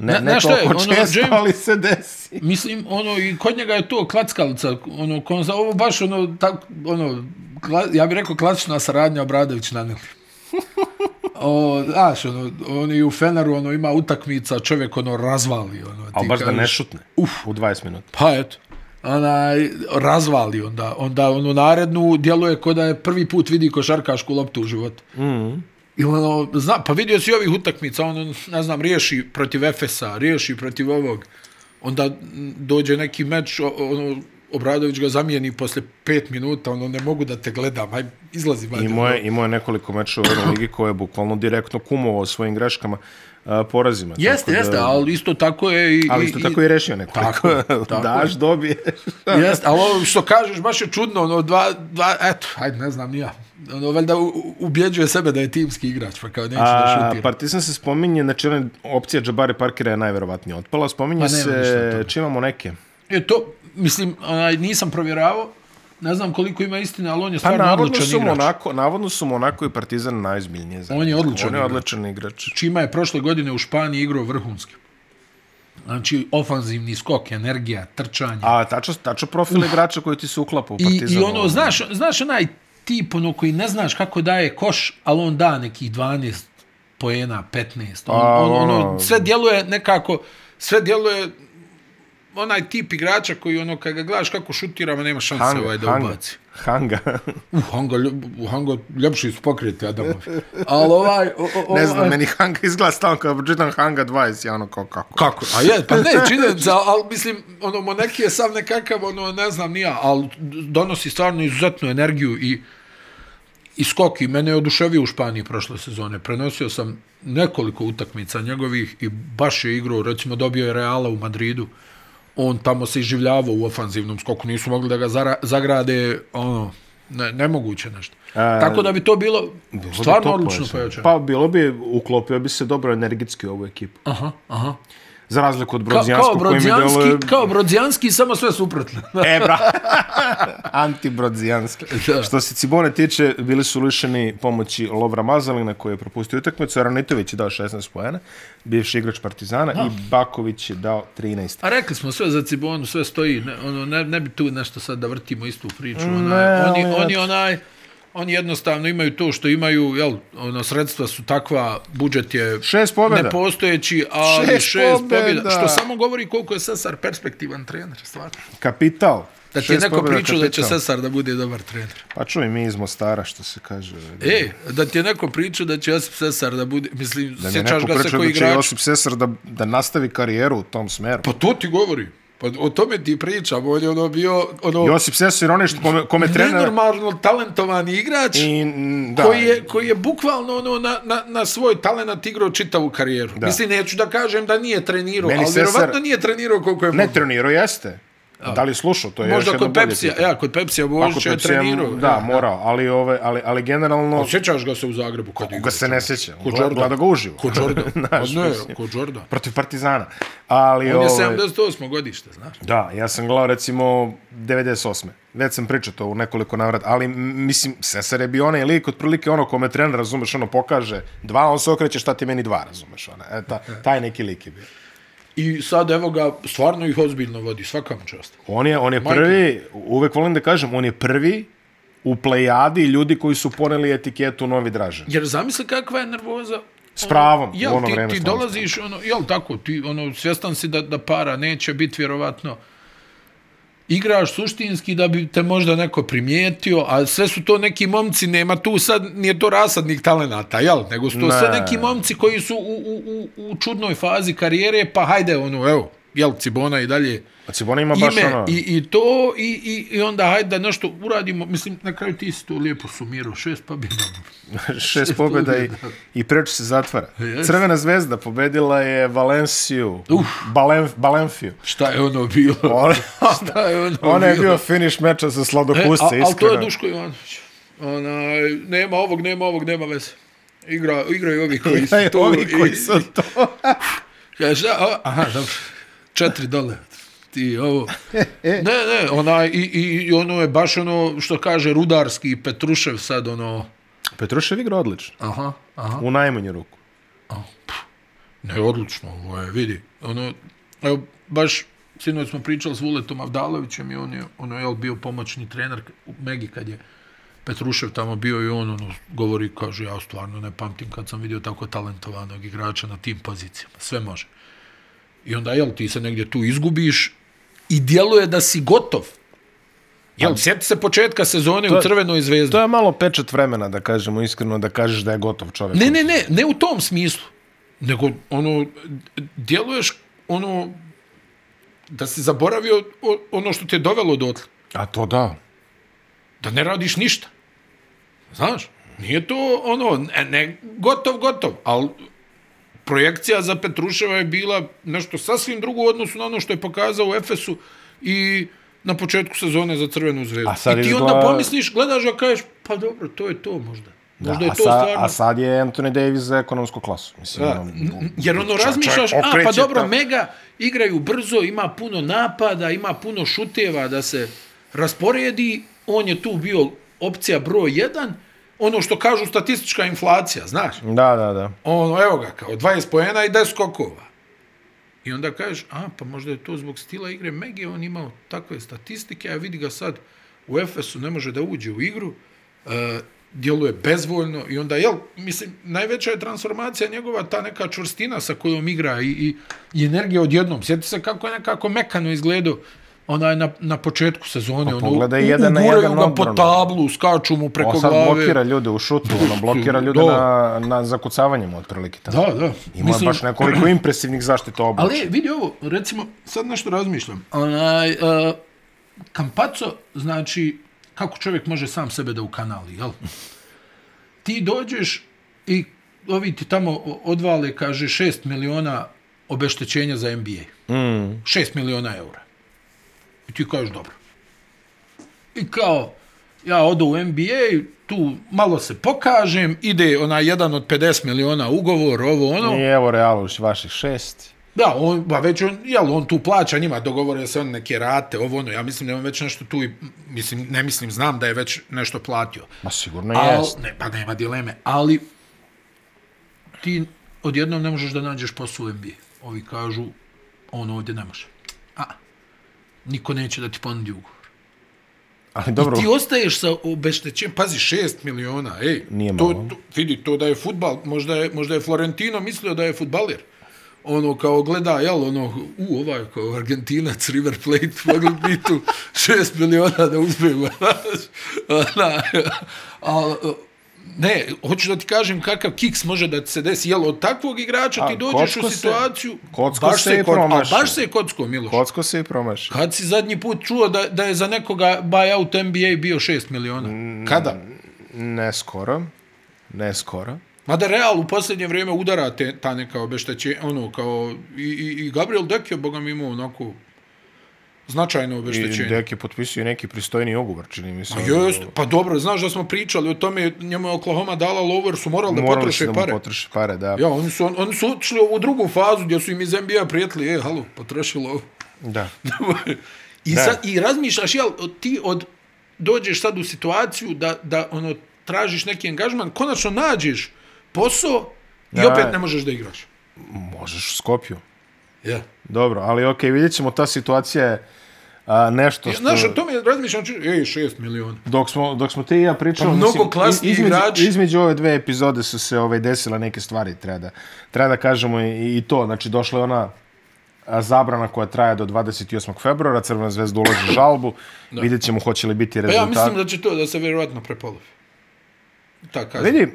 Ne, Na- ne znaš šta je, toliko ono, često, James- ali se desi. Mislim, ono, i kod njega je to klackalica, ono, konza, ovo baš, ono, tak, ono, kla, ja bih rekao klasična saradnja Obradović na *laughs* O, znaš, ono, on i u Feneru, ono, ima utakmica, čovjek, ono, razvali, ono, ti Ali baš da kažeš- ne šutne. Uf. U 20 minuta. Pa eto, onaj, razvali onda, onda ono narednu djeluje ko da je prvi put vidi košarkašku loptu u životu. Mm. I ono, zna, pa vidio si ovih utakmica, ono, ne znam, riješi protiv Efesa, riješi protiv ovog, onda dođe neki meč, ono, Obradović ga zamijeni posle pet minuta, ono, ne mogu da te gledam, aj, izlazi. vadi. Imao je, imao je nekoliko mečeva u Euroligi *clears throat* koje je bukvalno direktno kumovao svojim greškama. a, porazima. Jeste, jeste, ali isto tako je i... Ali isto tako i rešio nekoliko. Tako, *laughs* tako Daš, je. dobiješ. Jeste, ali ovo što kažeš baš je čudno, ono, dva, dva, eto, ajde, ne znam, ni ja. Ono, valjda ubjeđuje sebe da je timski igrač, pa kao neće da A, šutira. Partizan se spominje, znači ona opcija Jabari Parkera je najverovatnije otpala. Spominje Pa se, toga. čim imamo neke. E, to, mislim, onaj, nisam provjeravao, ne znam koliko ima istine, ali on je Pa stvarno odličan su, igrač. Monako, navodno su Monako i Partizan najozbiljnije. zajedno. On je odličan On je igrač. odličan igrač. Čima je prošle godine u Španiji igrao vrhunski. Znači, ofanzivni skok, energija, trčanje. A tačno, tačno profil igrača koji ti se uklapa u I, Partizan. I ono, znaš, znaš onaj tip ono koji ne znaš kako daje koš, ali on da nekih 12 poena, 15. On, A, on, ono, ono- sve djeluje nekako, sve djeluje onaj tip igrača koji ono, kad ga gledaš kako šutira, ma nema šanse Hanga, ovaj da ubaci. Hanga. Uh, Hanga, ljub- Hanga, ljepši su pokriti, Adamovi. Ali ovaj... O, o, ne znam, ovaj- meni hanga izgleda stalno kada pročitam hanga 20, ja ono kao kako. Kako? A je, pa ne, činjenica, ali mislim, ono, Moneki je sam nekakav, ono, ne znam nija, ali donosi stvarno izuzetnu energiju i, i skok i mene je oduševio u Španiji prošle sezone. Prenosio sam nekoliko utakmica njegovih i baš je igrao, recimo dobio je Reala u Madridu, on tamo se iživljavao u ofanzivnom skoku, nisu mogli da ga zara, zagrade, ono, ne, nemoguće nešto. A, Tako da bi to bilo, Bilo bi stvarno to odlično pojačano. Pa bilo bi, uklopio bi se dobro energetski u ovu ekipu. Aha, aha. Za razliku od Ka, kao, Brodzijanskog koji mi brodzijanski, kao brodzijanski, samo sve suprotno. *laughs* E, bra. *laughs* Antibrodzijanski. Da. Što se Cibone tiče, bili su lišeni pomoći Lovra Mazalina koji je propustio utakmicu. Ranitović je dao 16 poena, bivši igrač Partizana i Baković je dao 13. A rekli smo sve za Cibonu, sve stoji, ne, ono, ne, ne bi tu nešto sad da vrtimo istu priču. Ne, Onaj, oni, oni, onaj, oni jednostavno imaju to što imaju, jel, ono, sredstva su takva, budžet je Šest pobjeda. nepostojeći, ali Šest šest, pobjeda. pobjeda. Što samo govori koliko je Sesar perspektivan trener, stvarno. Kapital. Da ti je neko pričao da će. Sesar da bude dobar trener. Pa čuj, mi iz Mostara, što se kaže. E, da ti je neko pričao da će Josip Sesar da bude, mislim, da sjećaš ga pričao koji da će igrač. Josip Sesar da, da nastavi karijeru u tom smeru. Pa to ti govori. Pa o tome ti pričam, on je ono bio, ono, Josip Sesar, on je što kome, kome trener... nenormalno talentovani igrač I, da, koji, je, koji je bukvalno ono na, na, na svoj talent igrao čitavu karijeru. Da. Mislim, neću da kažem da nije trenirao, Meni ali Sesar- vjerovatno nije trenirao koliko je Ne trenirao, jeste. Da li slušao, to je još Možda jedno kod bolje Pepsija, pitanje. ja, kod Pepsija Božić je trenirao. Da, ja. morao, ali, ove, ali, ali generalno... Sjećaš ga se u Zagrebu kad ga se ne sjeća? Kod Jordan. gleda ga uživo. Kod Jordan. *laughs* Pa ne, mislim. kod Jordan. Protiv Partizana. Ali, On je ovaj, 78. godište, znaš. Da, ja sam gledao recimo 98. Već sam pričao to u nekoliko navrata, ali mislim, Sesar je bio onaj lik, otprilike ono kome trener, razumeš, ono pokaže dva, on se okreće šta ti meni dva, razumeš, ono, e, ta, taj neki lik je bio. I sad evo ga, stvarno ih ozbiljno vodi, svaka mu čast. On je, on je Majke. prvi, uvek volim da kažem, on je prvi u plejadi ljudi koji su poneli etiketu Novi Dražan. Jer zamisli kakva je nervoza. S pravom, Ono, jel, u ono ti, vreme ti dolaziš, ono, jel tako, ti ono, svjestan si da, da para neće biti vjerovatno igraš suštinski da bi te možda neko primijetio, a sve su to neki momci, nema tu sad, nije to rasadnih talenata, jel? Nego su to Ne. sve neki momci koji su u, u, u, u čudnoj fazi karijere, pa hajde, ono, evo, jel, Cibona i dalje A Cibona ima baš ime ono... i, i to i, i, i onda hajde da nešto uradimo, mislim, na kraju ti si to lijepo sumirao, šest pobjeda. *laughs* šest pobjeda i, i preč se zatvara. Jeste. Crvena zvezda pobedila je Valenciju, Balen, Balenfiju. Šta je ono bilo? *laughs* Ona, Šta je ono ona je bilo? bio finish meča E, sladokusce, a, ali to je iskreno. Duško Ivanović. Onaj, nema ovog, nema ovog, nema veze. Igra, igraju ovi koji su Igraju tu. ovi koji su to. *laughs* Kaže, aha, dobro. Četiri dole. Ti ovo. Ne, ne, onaj, i, i, i ono je baš ono što kaže Rudarski i Petrušev sad, ono, Petrušev igra odlično, aha, aha. u najmanju ruku. Ne, odlično, ovo je, vidi. Ono, evo, baš, sinoć smo pričali s Vuletom Avdalovićem i on je, ono, je bio pomoćni trener u Megi kad je Petrušev tamo bio i on, ono, govori, kaže, ja stvarno ne pamtim kad sam vidio tako talentovanog igrača na tim pozicijama. Sve može. I onda, jel, ti se negdje tu izgubiš i djeluje da si gotov. Jel, sjeti se početka sezone To u Crvenoj zvezdi. To je malo pečat vremena, da kažemo iskreno, da kažeš da je gotov čovjek. Ne, ne, ne, ne u tom smislu. Nego, ono, djeluješ, ono, da si zaboravio ono što te je dovelo dotle. A to da. Da ne radiš ništa. Znaš? Nije to, ono, ne, ne gotov, gotov, ali projekcija za Petruševa je bila nešto sasvim drugo u odnosu na ono što je pokazao u Efesu i na početku sezone za Crvenu zvezdu. A I ti izgleda- onda pomisliš, gledaš ga kažeš, pa dobro, to je to možda. Da, Možda je a, to sa, stvarno... a sad je Anthony Davis za ekonomsku klasu. Mislim, Da, ono, n- jer ono čak- razmišljaš, čak a pa dobro, ta- Mega igraju brzo, ima puno napada, ima puno šuteva da se rasporedi, on je tu bio opcija broj 1, ono što kažu statistička inflacija, znaš? Da, da, da. Ono, evo ga, kao 20 poena i 10 skokova. I onda kažeš, a, pa možda je to zbog stila igre Mege, on imao takve statistike, a vidi ga sad u Efesu, ne može da uđe u igru, e, djeluje bezvoljno i onda, jel, mislim, najveća je transformacija njegova ta neka čvrstina sa kojom igra i, i, i energija odjednom. Sjeti se kako je nekako mekano izgledao onaj na, na početku sezone. ono, pogledaj jedan na jedan ga po tablu, skaču mu preko On sad glave. blokira ljude u šutu, ono, blokira ljude Da. na, na zakucavanjem otprilike. Tamo. Da, da. Ima baš nekoliko impresivnih zaštita obuća. Ali vidi ovo, recimo, sad nešto razmišljam. Onaj, uh, Kampaco, znači, kako čovjek može sam sebe da ukanali, jel? Ti dođeš i ovi ti tamo odvale, kaže, 6 miliona obeštećenja za NBA. Mm. 6 miliona eura. I ti kažeš, dobro. I kao, ja odu u NBA, tu malo se pokažem, ide onaj jedan od 50 miliona ugovor, ovo ono. I evo Realu vaših šest. Da, on, ba već on, jel, on tu plaća njima, dogovore se on neke rate, ovo ono, ja mislim da je on već nešto tu, i, mislim, ne mislim, znam da je već nešto platio. Ma sigurno Al, jest. ne, pa nema dileme, ali ti odjednom ne možeš da nađeš posao u NBA. Ovi kažu, on ovdje ne može. A, niko neće da ti ponudi ugovor. Ali dobro, Ti ostaješ sa obeštećenjem, pazi, 6 miliona, ej. Nije to, malo. to, vidi, to da je futbal, možda je, možda je Florentino mislio da je futbaler. Ono, kao gleda, jel, ono, u, ovaj, kao Argentinac, River Plate, *laughs* mogli bi tu 6 miliona da uzmemo, *laughs* znaš. A, ne, hoću da ti kažem kakav kiks može da ti se desi, jel, od takvog igrača A, ti dođeš u se- situaciju, kocko baš se i kod- a promašio. baš se je kocko, Miloš. kocko se i promaši. Kad si zadnji put čuo da, da je za nekoga buyout NBA bio 6 miliona? Kada? Ne skoro. Ne skoro. Mada Real u posljednje vrijeme udara te, ta neka obešteće, ono, kao, i, i, i Gabriel Dek je, boga mi, imao onako značajno I obeštećenje. Dek je potpisio neki pristojni ugovor, čini mi se. Pa Just, pa dobro, znaš da smo pričali o tome, njemu je Oklahoma dala lower, su morali da Morali potroše su da pare. potroše pare, da. Ja, oni su, on, oni su otišli u drugu fazu gdje su im iz NBA prijetili, e, halo, potroši lovu. Da. *laughs* I, Da. sad, I razmišljaš, jel, ti od, dođeš sad u situaciju da, da ono, tražiš neki angažman, konačno nađeš posao i Da. opet ne možeš da igraš. Možeš u Skopju. Ja. Dobro, ali okej, vidjet ćemo, ta situacija je a, nešto što... Znaš, o tome razmišljam, či- ej, šest miliona. Dok smo, dok smo ti i ja pričali, Pa mnogo klasniji između, igrači. između ove dve epizode su se ovaj, desile neke stvari, treba da, treba da kažemo i, i to. Znači, došla je ona zabrana koja traje do 28. februara, Crvena zvezda uloži žalbu, da. vidjet ćemo hoće li biti Pa ja rezultat. mislim da će to da se vjerovatno prepolovi. Ta kazna. Vidi,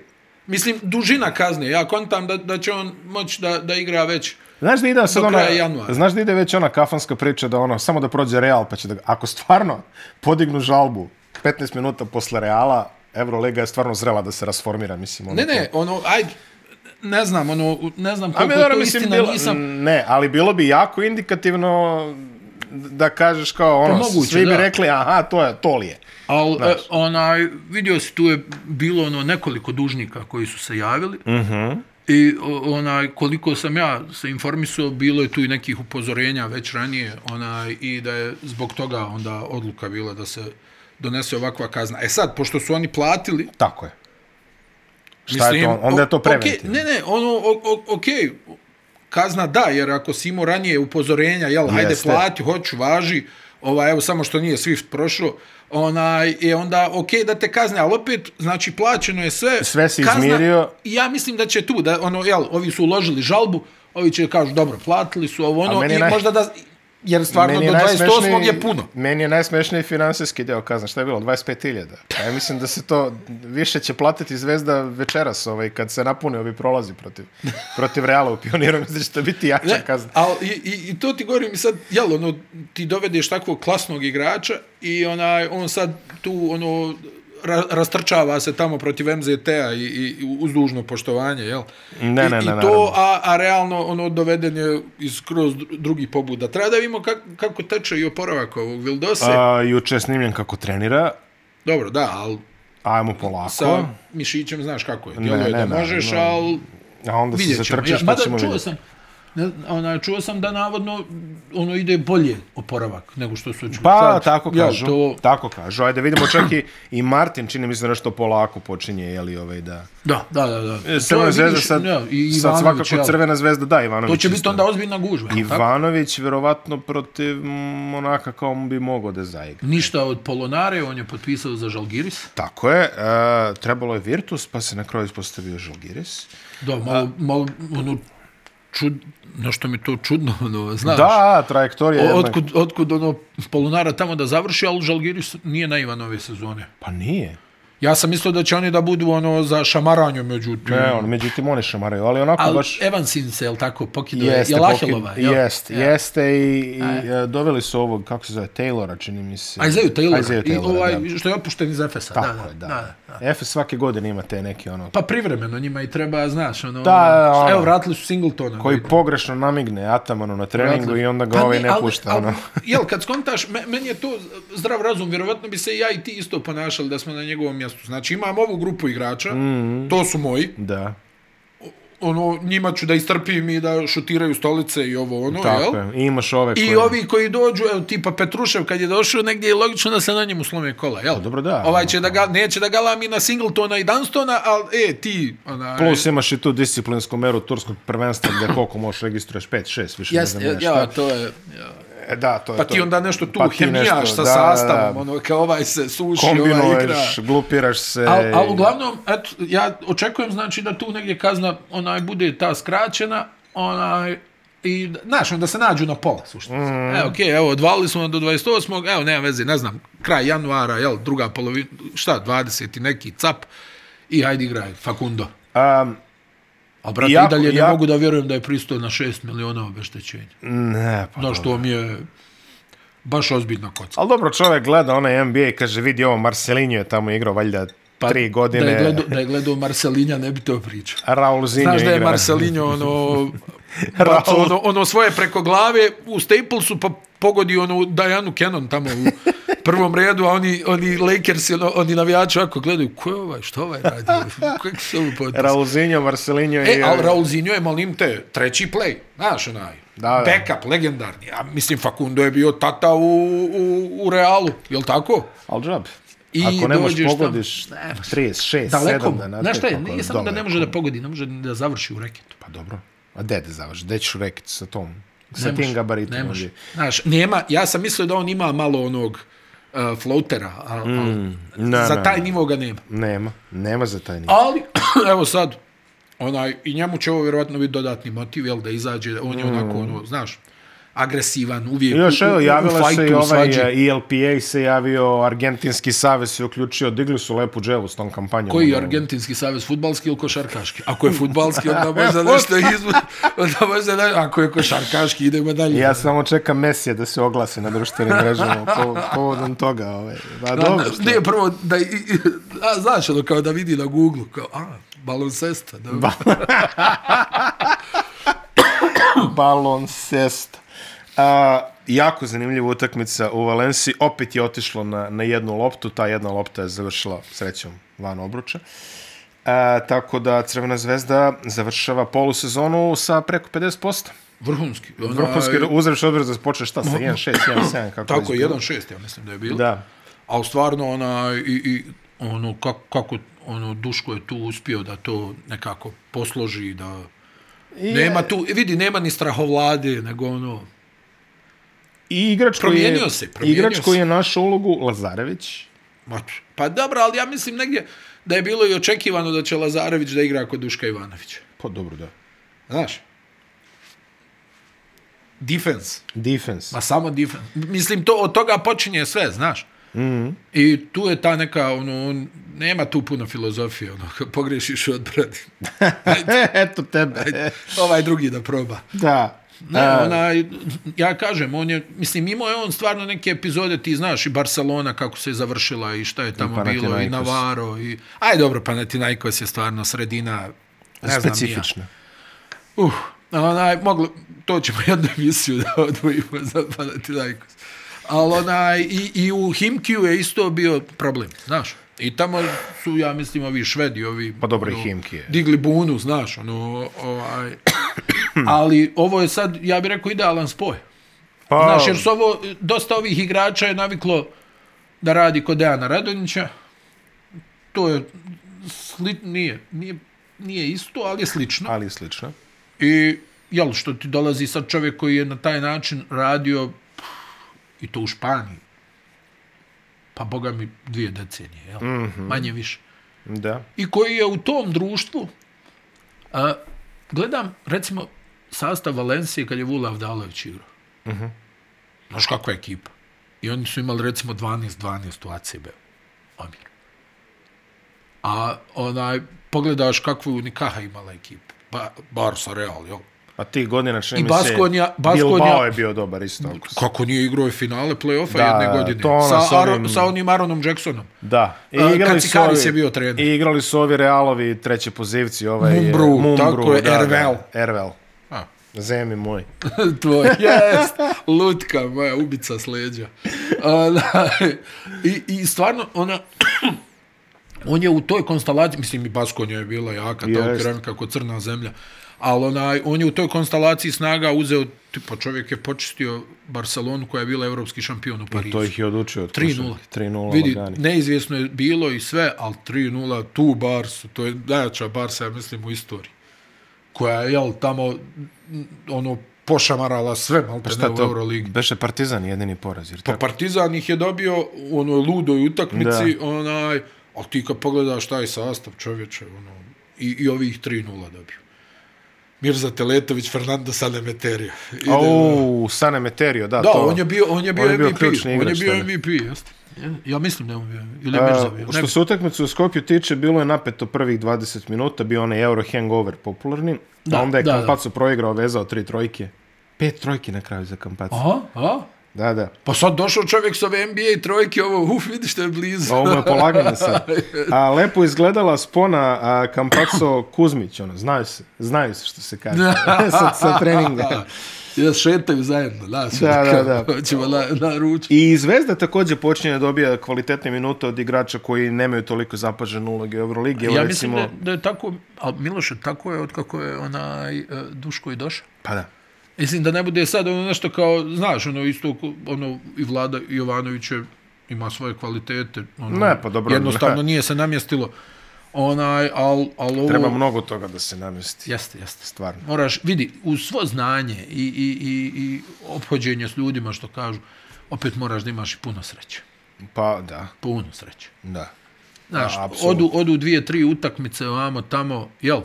Mislim, dužina kazne. Ja kontam da, da će on moći da, da igra već Znaš da ide sad Do ona, januara. znaš da ide već ona kafanska priča da ono, samo da prođe Real, pa će da, ako stvarno podignu žalbu 15 minuta posle Reala, Euroliga je stvarno zrela da se rasformira, mislim. Ono Ne, ne, ono, ajde, ne znam, ono, ne znam koliko je to mislim, istina, bilo, nisam... ne, ali bilo bi jako indikativno da kažeš kao ono, Pa moguće, svi bi da. rekli, aha, to je, to li je. Al, e, onaj, vidio si, tu je bilo ono nekoliko dužnika koji su se javili. Uh Mhm. -huh. I onaj, koliko sam ja se informisao, bilo je tu i nekih upozorenja već ranije, onaj, i da je zbog toga onda odluka bila da se donese ovakva kazna. E sad, pošto su oni platili, Tako je. Šta je to? Onda je to preventivno. Okay, ne, ne, ono, o, o, ok, kazna da, jer ako si imao ranije upozorenja, jel, hajde Jeste. plati, hoću, važi, ovaj, evo, samo što nije Swift prošao, onaj, je onda ok da te kazne, ali opet, znači, plaćeno je sve. Sve si izmirio. Ja mislim da će tu, da, ono, jel, ovi su uložili žalbu, ovi će kažu, dobro, platili su ovo, ono, i naj- možda da, jer stvarno do je 28. najsmešniji- je puno. Meni je najsmešniji finansijski deo kazna. Šta je bilo? 25.000. Pa ja mislim da se to više će platiti Zvezda večeras ovaj, kad se napune ovi prolazi protiv, protiv Reala u pioniru. *laughs* Mislim da će to biti jača Ne, kazna. ali i, i, i to ti govorim sad, jel, ono, ti dovedeš takvog klasnog igrača i onaj, on sad tu, ono, ra, rastrčava se tamo protiv MZT-a i, i uz dužno poštovanje, jel? Ne, I, ne, ne, I to, a, a realno ono doveden je iz kroz drugih pobuda. Treba da vidimo kak, kako teče i oporavak ovog Vildose. A, juče je snimljen kako trenira, Dobro, da, ali ajmo polako. sa mišićem znaš kako je. Djeluje ne, da ne, možeš, no. ali A onda se zatrčiš Ja, pa ćemo čuo vidjeti. sam, ne, ona, čuo sam da navodno ono ide bolje oporavak nego što su Pa, sad. tako Ja, kažu. to, Tako kažu. Ajde, vidimo čak i, i Martin, čini mi se nešto polako počinje, jeli, ovaj, da... da, da, da. da. E, Crvena zvezda sad, ja, i sad Ivanović, svakako jel? Crvena zvezda, da, Ivanović. To će biti onda ozbiljna gužva. jel tako? Ivanović verovatno protiv Monaka kao bi mogao da zaigra. Ništa od Polonare, on je potpisao za Žalgiris. Tako je, e, trebalo je Virtus, pa se na kraju ispostavio Žalgiris. Da, malo, malo ono, čud, nešto mi to čudno, ono, znaš. Da, trajektorija jedna... otkud, otkud ono Polonara tamo da završi, ali Žalgiris nije na Ivanove sezone. Pa nije. Ja sam mislio da će oni da budu ono za šamaranje, međutim. Ne, on, međutim, oni šamaraju, ali onako Ali baš... Evansin se, jel tako, pokido je, Jeste, je pokid- jel? Jest, Ja. jeste i, i e, doveli su ovog, kako se zove, Taylora, čini mi se. Isaiah Taylor, Isaiah i ovaj, da. što je otpušten iz Efesa. Tako da, da, je, da. da, da. da. Efes svake godine ima te neke, ono, Pa privremeno njima i treba, znaš, ono... Da, ono. Evo, vratili su Singletona. koji da- pogrešno namigne Atamanu na treningu Vratili- i onda ga Pa ovaj ne, pušta, ono. Jel, kad skontaš, me, meni je to zdrav razum, vjerovatno bi se ja i ti isto ponašali da smo na njegovom mjestu. Znači, imam ovu grupu igrača, mm -hmm. to su moji, Da, ono, njima ću da istrpim i da šutiraju stolice i ovo, ono, tako jel? je. I imaš ove I koje... ovi koji dođu, evo, tipa Petrušev, kad je došao, negdje je logično da se na njemu slome kola, jel? dobro, da. Ovaj će da ga, neće da galami na Singletona i Dunstona, ali, e, ti, ona... Plus imaš i tu disciplinsku meru turskog prvenstva gdje koliko možeš registruješ, 5, 6, više Jeste, ne znam ja, ja, ja, to je... Ja. E, da, to je Pa to. ti onda nešto tu Pa hemijaš nešto, sa da, sastavom, da. ono, kao ovaj se suši, ovaj igra. Kombinuješ, glupiraš se. Al, al uglavnom, eto, ja očekujem znači da tu negdje kazna onaj bude ta skraćena, onaj i znaš, onda se nađu na pola, suštinski. Mm. Evo, okej, okay, evo, odvalili smo do 28. Evo, nema veze, ne znam, kraj januara, jel, druga polovina, šta, 20 i neki cap, i hajde igraj, Fakundo. Um, A brate, Jako- i dalje ne jako- mogu da vjerujem da je pristo na 6 miliona obeštećenja. ne, pa Znaš, to mi je baš ozbiljna kocka. Ali dobro, čovjek gleda onaj NBA i kaže, vidi ovo, Marcelinho je tamo igrao valjda Pa, tri godine. Da je gledao, da je gledao Marcelinja, ne bi to pričao. Raul Zinho Znaš da je igra. Marcelinho ono, *laughs* bacao ono, ono svoje preko glave u Staplesu pa pogodi onu Dianu Cannon tamo u prvom redu, a oni, oni Lakersi, ono, oni navijači ovako gledaju, ko je ovaj, što ovaj radi? *laughs* Kako se ovo potpis? Raul Zinho, Marcelinho i... E, ali Raulzinho je, molim te, treći play, znaš onaj, Da, da. backup, legendarni. A mislim, Facundo je bio tata u, u, u Realu, jel tako? Al džab. I Ako ne možeš pogodiš 36, Daleko 7 mu. da na Znaš šta je, nije samo da ne može da pogodi, ne može da završi u reketu. Pa dobro. A gde da završi? Gde ćeš rekiti sa tom? Sa Ne tim gabaritom? Ne može. Znaš, nema, ja sam mislio da on ima malo onog uh, floatera, a, a ne, za taj nivo ga nema. Nema. Nema za taj nivo. Ali, *clears throat* evo sad, onaj, i njemu će ovo vjerovatno biti dodatni motiv, jel, da izađe, on je onako, ono, znaš, agresivan, uvijek I Još u, u, evo, u, javila se fajtu, i u ovaj svađi. e, ELPA se javio, Argentinski savez se uključio, digli su lepu dževu s tom kampanjom. Koji je Argentinski savez, futbalski ili košarkaški? Ako je futbalski, onda *laughs* možda nešto izvu... Onda možda ne... Ako je košarkaški, idemo dalje. Ja samo čekam Mesija da se oglasi na društvenim mrežama po, povodom toga. Ovaj. Pa dobro, što? Nije prvo da... i- i- A, znaš, ono, kao da vidi na Google, kao, a, balon sesta. Da, ba. *coughs* balon sest. A, jako zanimljiva utakmica u Valenciji. Opet je otišlo na, na jednu loptu. Ta jedna lopta je završila srećom van obruča. A, tako da Crvena zvezda završava polusezonu sa preko 50%. Vrhunski. Ona, Vrhunski uzreš odbor da počne šta sa 1-6, 1-7, kako Tako je, bilo. 1-6, ja mislim da je bilo. Da. Ali stvarno, ona, i, i ono, kako, kako ono, Duško je tu uspio da to nekako posloži, da... I, Nema tu, vidi, nema ni strahovlade, nego ono... I igrač koji je, se, igrač se. koji je našao ulogu, Lazarević, Ma, pa dobro, ali ja mislim negdje da je bilo i očekivano da će Lazarević da igra kod Duška Ivanovića. pa dobro da. Znaš? Defense. Defense. Ma samo defense. Mislim, to, od toga počinje sve, znaš? Mm -hmm. I tu je ta neka, ono, on, nema tu puno filozofije, ono, kad *laughs* pogrešiš odbrani. *laughs* Eto tebe. Ovaj drugi da proba. Da. Ne, onaj, ja kažem, on je, mislim, imao je on stvarno neke epizode, ti znaš, i Barcelona kako se je završila i šta je tamo bilo, i. Navarro, i... Aj, dobro, Panathinaikos je stvarno sredina, ne znam ni ja. Specifična. Uh, onaj, moglo, to ćemo *laughs* jednu emisiju da odvojimo za Panathinaikos. Ali onaj, i, i u Himkiju je isto bio problem, znaš. I tamo su, ja mislim, ovi švedi, ovi... Pa dobro, i ono, Himki je. Digli bunu, znaš, ono, ovaj... *clears throat* Ali ovo je sad, ja bih rekao, idealan spoj. Pa, Znaš, jer su ovo, dosta ovih igrača je naviklo da radi kod Dejana Radonjića. To je, sli, nije, nije, nije isto, ali je slično. ali slično. I, jel, što ti dolazi sad čovjek koji je na taj način radio, pff, i to u Španiji, pa boga mi dvije decenije, jel? Mm. -hmm. Manje više. Da. I koji je u tom društvu, a, gledam, recimo, sastav Valencije kad je Vula Avdalović igrao. Mm. -hmm. Znaš kakva je ekipa? I oni su imali, recimo, 12-12 u ACB. Omjer. A onaj, pogledaš kakvu je Unikaha imala ekipa. Ba, Barca, Real, jel? A ti godina čini mi se... Baskonja- Baskonja- Bilbao je bio dobar isto. Kako nije igrao je finale play-offa jedne godine? to ono sa, s Aro, ovim- sa onim Aronom Jacksonom. Da. I A, igrali su ovi- je bio trener. I igrali su ovi Realovi treće pozivci. Ovaj, Mumbru, Mumbru, tako je, da, da, Ervel. Ervel. A. Zemi moj. *laughs* Tvoj, jest, lutka moja, ubica s leđa. Ona, i, I stvarno, ona, *clears throat* on je u toj konstalaciji, mislim i Baskonja je bila jaka, ta Jest. okrenika kako crna zemlja, ali onaj, on je u toj konstalaciji snaga uzeo, tipa čovjek je počistio Barcelonu koja je bila evropski šampion u Parizu. To ih je odučio od 3-0. košarke. 3-0 Vidi, lagani. neizvjesno je bilo i sve, ali 3-0, tu Barsu, to je najjača Barsa, ja mislim, u istoriji. Koja je, jel, tamo, m, ono, pošamarala sve, malo Pa ne u? Euroligi. Beše Partizan jedini poraz. Jer Pa tako? Partizan ih je dobio u onoj ludoj utakmici, Da. onaj, ali ti kad pogledaš taj sastav čovječe, ono, i, i ovih 3-0 dobio. Mirza Teletović, Fernando Sanemeterio. Ide, Au, Sane Meterio, da, Da, to. on je bio, on je bio, on je bio MVP. on je bio tada. MVP, jeste. Ja mislim da je on bio. Ili je Mirza bio. Što se utakmice u Skopju tiče, bilo je napeto prvih 20 minuta, bio onaj Euro hangover popularni, Da, a onda je da, da. Kampaco proigrao, vezao tri trojke. Pet trojki na kraju za Kampaco. Aha, aha. Da, da. Pa sad došao čovjek s ove NBA trojke, ovo, uf, vidiš što je blizu. Ovo je polaganje sad. *laughs* A lepo izgledala spona a, Kampaco Kuzmić, ono, znaju se, znaju se što se kaže. *laughs* sa, sa treninga. Ja šetaju zajedno, da, Da, da, da. Hoćemo na, na ručku. I Zvezda također počinje da dobija kvalitetne minute od igrača koji nemaju toliko zapažene uloge u Euroligi. Ja recimo, mislim da, da je tako, a Miloše, tako je od kako je onaj uh, Duško i došao. Pa da. Mislim da ne bude sad ono nešto kao, znaš, ono isto, ono i Vlada Jovanović je, ima svoje kvalitete. Ono, Ne, pa dobro, Jednostavno ne. nije se namjestilo. Onaj, al, al ovo... Treba mnogo toga da se namesti. Jeste, jeste. Stvarno. Moraš, vidi, uz svo znanje i, i, i, i ophođenje s ljudima, što kažu, opet moraš da imaš i puno sreće. Pa da, Puno sreće. da. Znaš, A, apsolutno. odu, odu dvije, tri utakmice ovamo tamo, jel?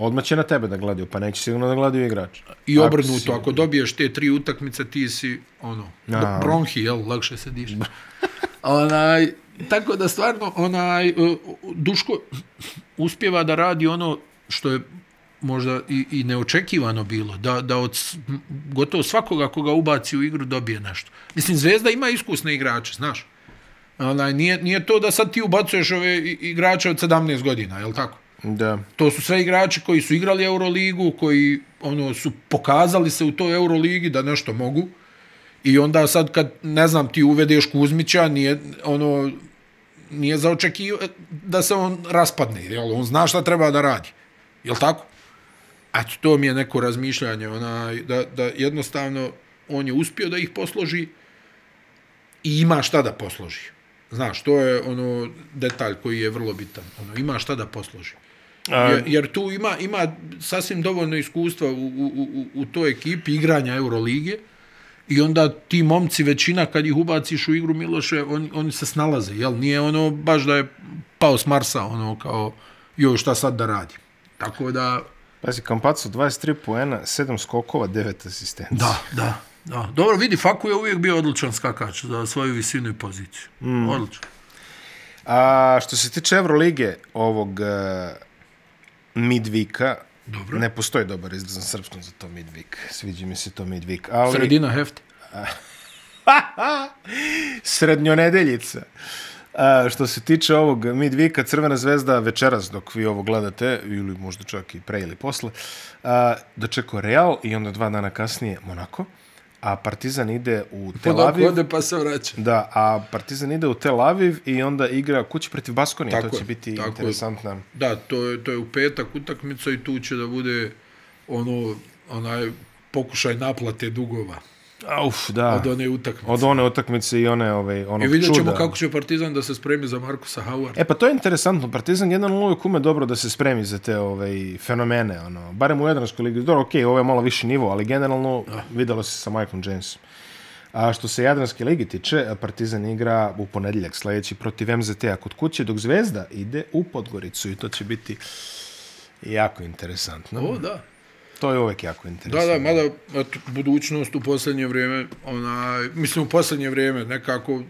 Odmah će na tebe da gledaju, pa neće sigurno da gledaju igrač. I Ako obrnuto, si- ako dobiješ te tri utakmice, ti si, ono, Aha. bronhi, jel, lakše se diše. *laughs* onaj, tako da stvarno, onaj, uh, Duško uspjeva da radi ono što je možda i, i neočekivano bilo, da, da od gotovo svakoga koga ubaci u igru dobije nešto. Mislim, Zvezda ima iskusne igrače, znaš. Onaj, nije, nije to da sad ti ubacuješ ove igrače od 17 godina, jel tako? Da. To su sve igrači koji su igrali Euroligu, koji ono su pokazali se u toj Euroligi da nešto mogu. I onda sad kad, ne znam, ti uvedeš Kuzmića, nije, ono, nije za očekivati da se on raspadne. Jel? On zna šta treba da radi. Jel tako? Eto, to mi je neko razmišljanje, ona, da, da jednostavno on je uspio da ih posloži i ima šta da posloži. Znaš, to je ono detalj koji je vrlo bitan. Ono, ima šta da posloži. Jer, jer tu ima, ima sasvim dovoljno iskustva u, u, u, u toj ekipi igranja Euroligije i onda ti momci većina kad ih ubaciš u igru Miloše, on, oni se snalaze, jel? Nije ono baš da je pao s Marsa, ono kao, joj šta sad da radi. Tako da, Pazi, Kampaco 23 poena, 7 skokova, 9 asistencija. da, da. Da. Dobro, vidi, Faku je uvijek bio odličan skakač za svoju visinu i poziciju. Mm. Odličan. A što se tiče Evrolige ovog uh, midvika, Dobro. Ne postoji dobar izraz na srpskom za to midweek. Sviđa mi se to midweek. Ali Sredina hefti. *laughs* srednjonedeljica. A, što se tiče ovog midweeka, Crvena zvezda večeras dok vi ovo gledate, ili možda čak i pre ili posle, a, dočekao Real i onda dva dana kasnije Monako, a Partizan ide u *laughs* Tel Aviv. ode pa se vraća. Da, a Partizan ide u Tel Aviv i onda igra kući protiv Baskonije. Tako to će je, biti tako je. interesantna. Da, to je, to je u petak utakmica i tu će da bude ono, onaj pokušaj naplate dugova Uf, da. od one utakmice. Od one utakmice i one ovaj, onog I vidjet ćemo čuda. kako će Partizan da se spremi za Markusa Howard. E pa to je interesantno. Partizan jedan uvijek ume dobro da se spremi za te ovaj, fenomene. Ono. Barem u Jadranskoj ligi. Dobro, okej, ovo je malo viši nivo, ali generalno videlo se sa Michaelom Jamesom. A što se Jadranske ligi tiče, Partizan igra u ponedjeljak sledeći protiv MZT-a kod kuće, dok Zvezda ide u Podgoricu i to će biti jako interesantno. O, da. To je uvek jako Da, interesantno. da, mada eto, budućnost u posljednje vrijeme, onaj, mislim u posljednje vrijeme, nekako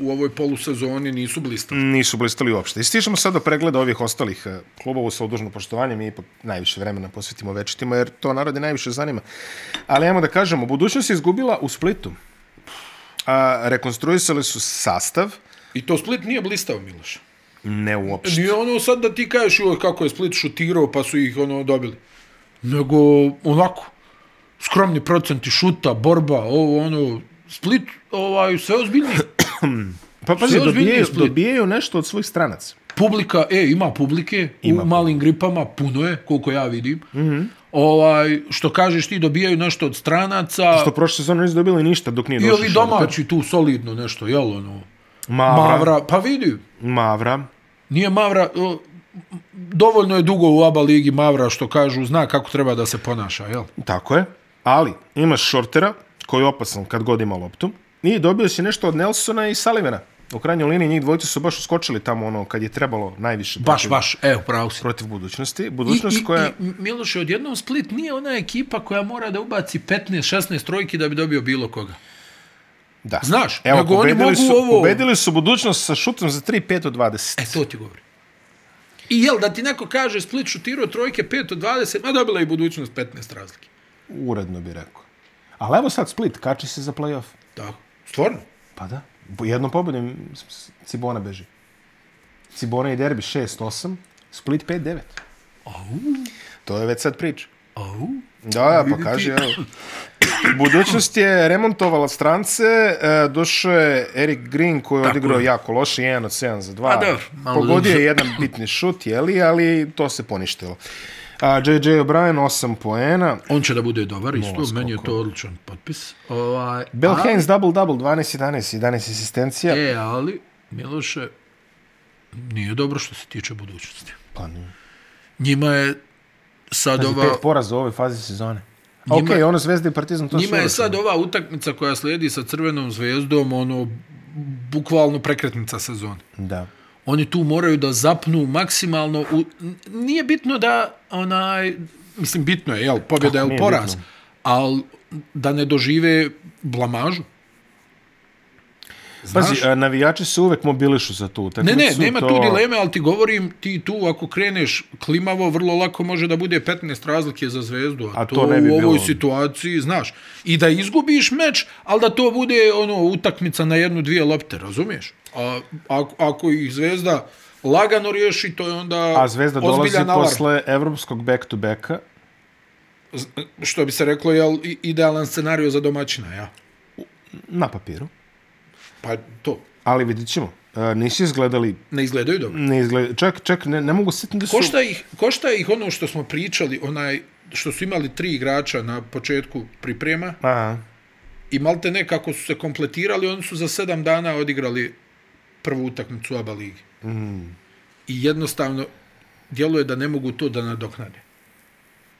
u ovoj polusezoni nisu blistali. Nisu blistali uopšte. I stižemo sad do pregleda ovih ostalih eh, klubova sa udužno poštovanje. Mi ipak najviše vremena posvetimo večitima, jer to narode najviše zanima. Ali ajmo da kažemo, budućnost je izgubila u Splitu. A, rekonstruisali su sastav, I to Split nije blistao, Miloš. ne uopšte. Nije ono sad da ti kažeš kako je Split šutirao pa su ih ono dobili. Nego onako, skromni procenti šuta, borba, ovo ono, Split, ovaj, sve ozbiljnije. *clears throat* Pa pazi, Sve dobijaju, dobijaju nešto od svojih stranaca. Publika, e, ima publike, Ima u malim gripama, puno je, koliko ja vidim. Mm -hmm. ovaj, što kažeš ti, dobijaju nešto od stranaca, Što prošle sezone nisu dobili ništa dok nije i došao ovi domaći tu solidno nešto, jel ono, Mavra. Mavra, pa vidi, Mavra. nije Mavra, dovoljno je dugo u ABA ligi Mavra, što kažu, zna kako treba da se ponaša, jel? Tako je. Ali imaš Šortera, koji je opasan kad god ima loptu. I dobio si nešto od Nelsona i Sullivana. U krajnjoj liniji njih dvojice su baš uskočili tamo ono kad je trebalo najviše Baš, protiv, baš, evo, pravo si. protiv budućnosti. I, Budućnost i, koja... i Miloše, odjednom Split nije ona ekipa koja mora da ubaci 15-16 trojki da bi dobio bilo koga. Da. Znaš, Evo, nego oni mogu su, ovo- pobedili su budućnost sa šutom za 3, 5 od 20. E, to ti govori. I jel, da ti neko kaže Split šutirao trojke 5 od 20, ma dobila je budućnost 15 razlike. Uredno bi rekao. Ali evo sad Split, kači se za play-off. Da, stvarno. Pa da. Jednom pobedom Cibona beži. Cibona i derbi 6-8, Split 5-9. To je već sad priča. Au. Da, da, pa kaže, evo. *clears throat* Budućnost je remontovala strance, e, došao je Erik Green koji je odigrao jako loše, 1 od 7 za 2. A dobro, malo Pogodio je jedan bitni šut, jeli, ali to se poništilo. A, JJ O'Brien 8 poena, On će da bude dobar isto, meni je to odličan potpis. Ovaj, Bill a- Haynes double-double, 12-11, 11 asistencija. E, ali, Miloše, nije dobro što se tiče budućnosti. Pa nije. Njima je sad Pazi, ova... pet poraza u ovoj fazi sezone. Njima- Okej, ono Zvezda i Partizan, to Njima je sad ova utakmica koja slijedi sa Crvenom zvezdom, ono, bukvalno prekretnica sezone. Da. Oni tu moraju da zapnu maksimalno. U, nije bitno da, onaj, mislim, bitno je, jel, pobjeda Kako je nije ili poraz, bitno? ali da ne dožive blamažu. Pazi, Znaš? a, navijači se uvek mobilišu za tu Ne, utakmicu. ne, nema to... tu dileme, ali ti govorim, ti tu ako kreneš klimavo, vrlo lako može da bude 15 razlike za zvezdu, a, A to, to ne bi u ovoj bilo. situaciji, znaš, i da izgubiš meč, ali da to bude ono utakmica na jednu, dvije lopte, razumiješ? A, ako, ako ih zvezda lagano riješi, to je onda A Zvezda dolazi alarm. posle evropskog back-to-backa. Što bi se reklo, jel, i- idealan scenario za domaćina, ja? Na papiru. Pa to, Ali vidit ćemo. E, nisi izgledali... ne izgledaju dobro. Ne izgled... Čak, čak ne, ne mogu sjetiti da su... Košta ih, košta ih ono što smo pričali, onaj, što su imali tri igrača na početku priprema, Aha. i malte ne kako su se kompletirali, oni su za sedam dana odigrali prvu utakmicu ABA ligi. Mm. I jednostavno djeluje da ne mogu to da nadoknade.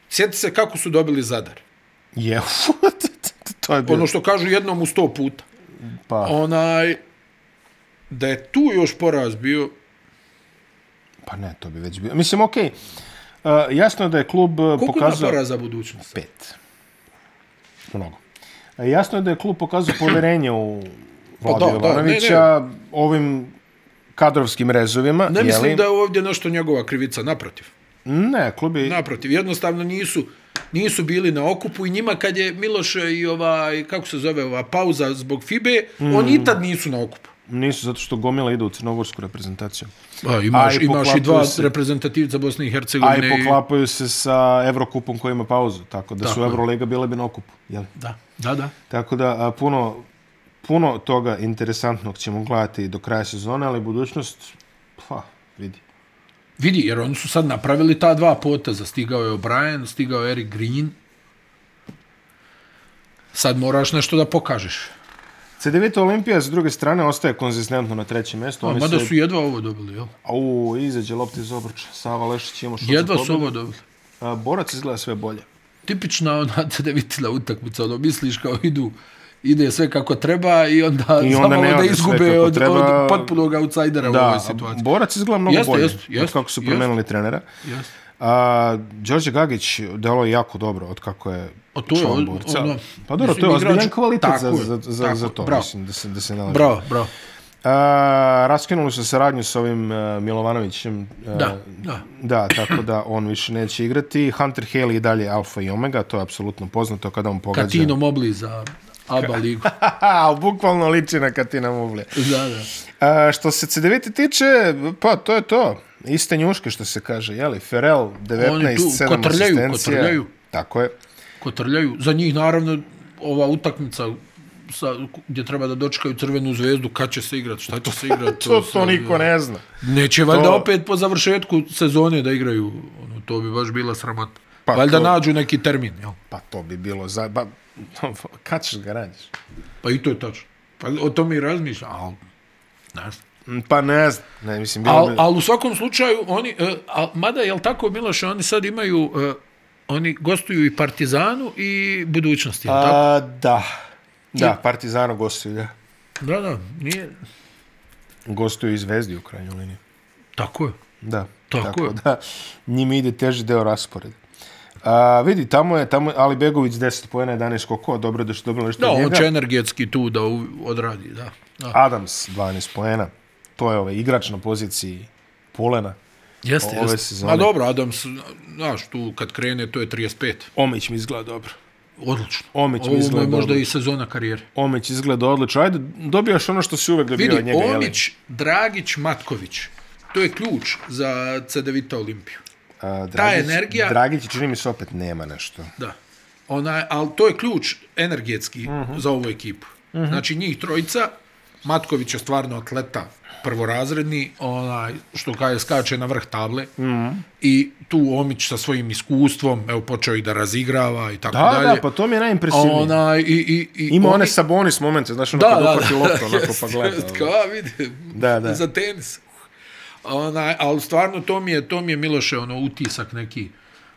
Sjeti se kako su dobili Zadar. Je, *laughs* to je bilo... Ono što kažu jednom u sto puta. Pa, Onaj, da je tu još poraz bio, pa ne, to bi već bilo. Mislim, okej. Okay. Uh, jasno je da je klub koliko pokazao... ima poraza budućnost? Pet. Mnogo. A jasno je da je klub pokazao poverenje u Vladu Pa Jovanovića ovim kadrovskim rezovima. Ne mislim jeli? da je ovdje nešto njegova krivica, naprotiv. Ne, klub je... Naprotiv, jednostavno nisu nisu bili na okupu i njima kad je Miloš i ovaj, kako se zove, ova pauza zbog FIBE, mm. oni i tad nisu na okupu. Nisu, zato što Gomila ide u crnogorsku reprezentaciju. A, imaš, A, i imaš i dva se- reprezentativca Bosne i A Hercegovine. i poklapaju se sa Evrokupom koji ima pauzu, tako da su Tako je. Euroliga bile bi na okupu. Jel? Da, da, da. Tako da a, puno, puno toga interesantnog ćemo gledati do kraja sezone, ali budućnost, pa, vidi. Vidi, jer oni su sad napravili ta dva poteza. Stigao je O'Brien, stigao je Eric Green. Sad moraš nešto da pokažeš. C9 Olimpija s druge strane ostaje konzistentno na trećem mjestu. Oni mada su jedva ovo dobili, jel? Au, izađe lopta iz obruča. Sava Lešić ima šut Jedva su ovo dobili. A, Borac izgleda sve bolje. Tipična ona *laughs* C9 utakmica, ono misliš kao idu ide sve kako treba i onda, I onda samo ne da ode sve izgube od, treba. od potpunog outsidera u Da, ovoj situaciji. Borac izgleda mnogo Jeste, bolje. jeste, jeste, kako su jeste. promenili trenera. Jeste. A, Đorđe Gagić delo je jako dobro od kako je A to je član borca. ono, pa dobro, to je ozbiljan kvalitet za, tako za, za, tako za to, bravo. mislim, da se, da se nalazi. Bravo, bravo. A, raskinuli su saradnju s ovim uh, Milovanovićem. Uh, Da, da. Da, tako da on više neće igrati. Hunter Haley i dalje alfa i omega, to je apsolutno poznato kada on pogađa. Katino Mobli za ABA ligu. *laughs* Bukvalno liči na Katina Mublje. da, da. A, što se C9 tiče, pa to je to. Iste njuške što se kaže, jeli? Ferel, 19, Oni tu 7 kotrljaju, asistencija. kotrljaju. Tako je. Kotrljaju. Za njih, naravno, ova utakmica sa, gdje treba da dočekaju crvenu zvezdu, kad će se igrati, šta će se igrati. *laughs* To, to sad, niko ne zna. Neće valjda To- opet po završetku sezone da igraju, ono, to bi baš bila sramota. Pa valjda to- nađu neki termin, jel? Pa to bi bilo za... Ba, *laughs* kad ćeš ga nađeš? Pa i to je tačno. Pa o tome i razmišljam, ali. Mm, Pa ne znam. Ne, mislim, bilo Al, al u svakom slučaju, oni, uh, al, mada, jel tako, Miloše, oni sad imaju, uh, oni gostuju i Partizanu i budućnosti, jel tako? A, da. Da, Partizano gostuju, da. Da, da, nije, Gostuju i Zvezdi u krajnjoj liniji. tako je. Da. Tako je. da, njima ide teži deo rasporeda. A, vidi, tamo je, tamo je Ali Begović 10 pojena, 11 skokova, dobro da što dobili nešto Da, od on njega. će energetski tu da u, odradi, da. da. Adams 12 pojena. To je ovaj igrač na poziciji Pulena. Jeste, ove jeste. sezone. Ma dobro, Adams, znaš, tu kad krene, to je 35. Omić mi izgleda dobro. Odlično. Omić mi Ovo mu je izgleda možda dobro. i sezona karijere. Omić izgleda odlično. Ajde, dobijaš ono što si uvek dobio od Vidi, njega. jeli? Omić, Dragić, Matković. To je ključ za CDVita Olimpiju. A, Dragić, ta energija- Dragić, čini mi se, opet nema nešto. Da. Ona, ali to je ključ energetski uh Mhm. -huh. za ovu ekipu. Uh -huh. Znači njih trojica, Matković je stvarno atleta prvorazredni, onaj, što kaže, skače na vrh table. Uh Mhm. -huh. I tu Omić sa svojim iskustvom, evo, počeo i da razigrava i tako Da, dalje. da, pa to mi je najimpresivnije. Onaj, i, i, i Ima oni- one Sabonis momente, znaš, ono Da, kad da, uhvati da. loptu, onako Jest, pa *laughs* gleda. jest, ono. Kao, a, vidi, Da, da. za tenis. Onaj, ali stvarno to mi je, to mi je Miloše, ono, utisak neki,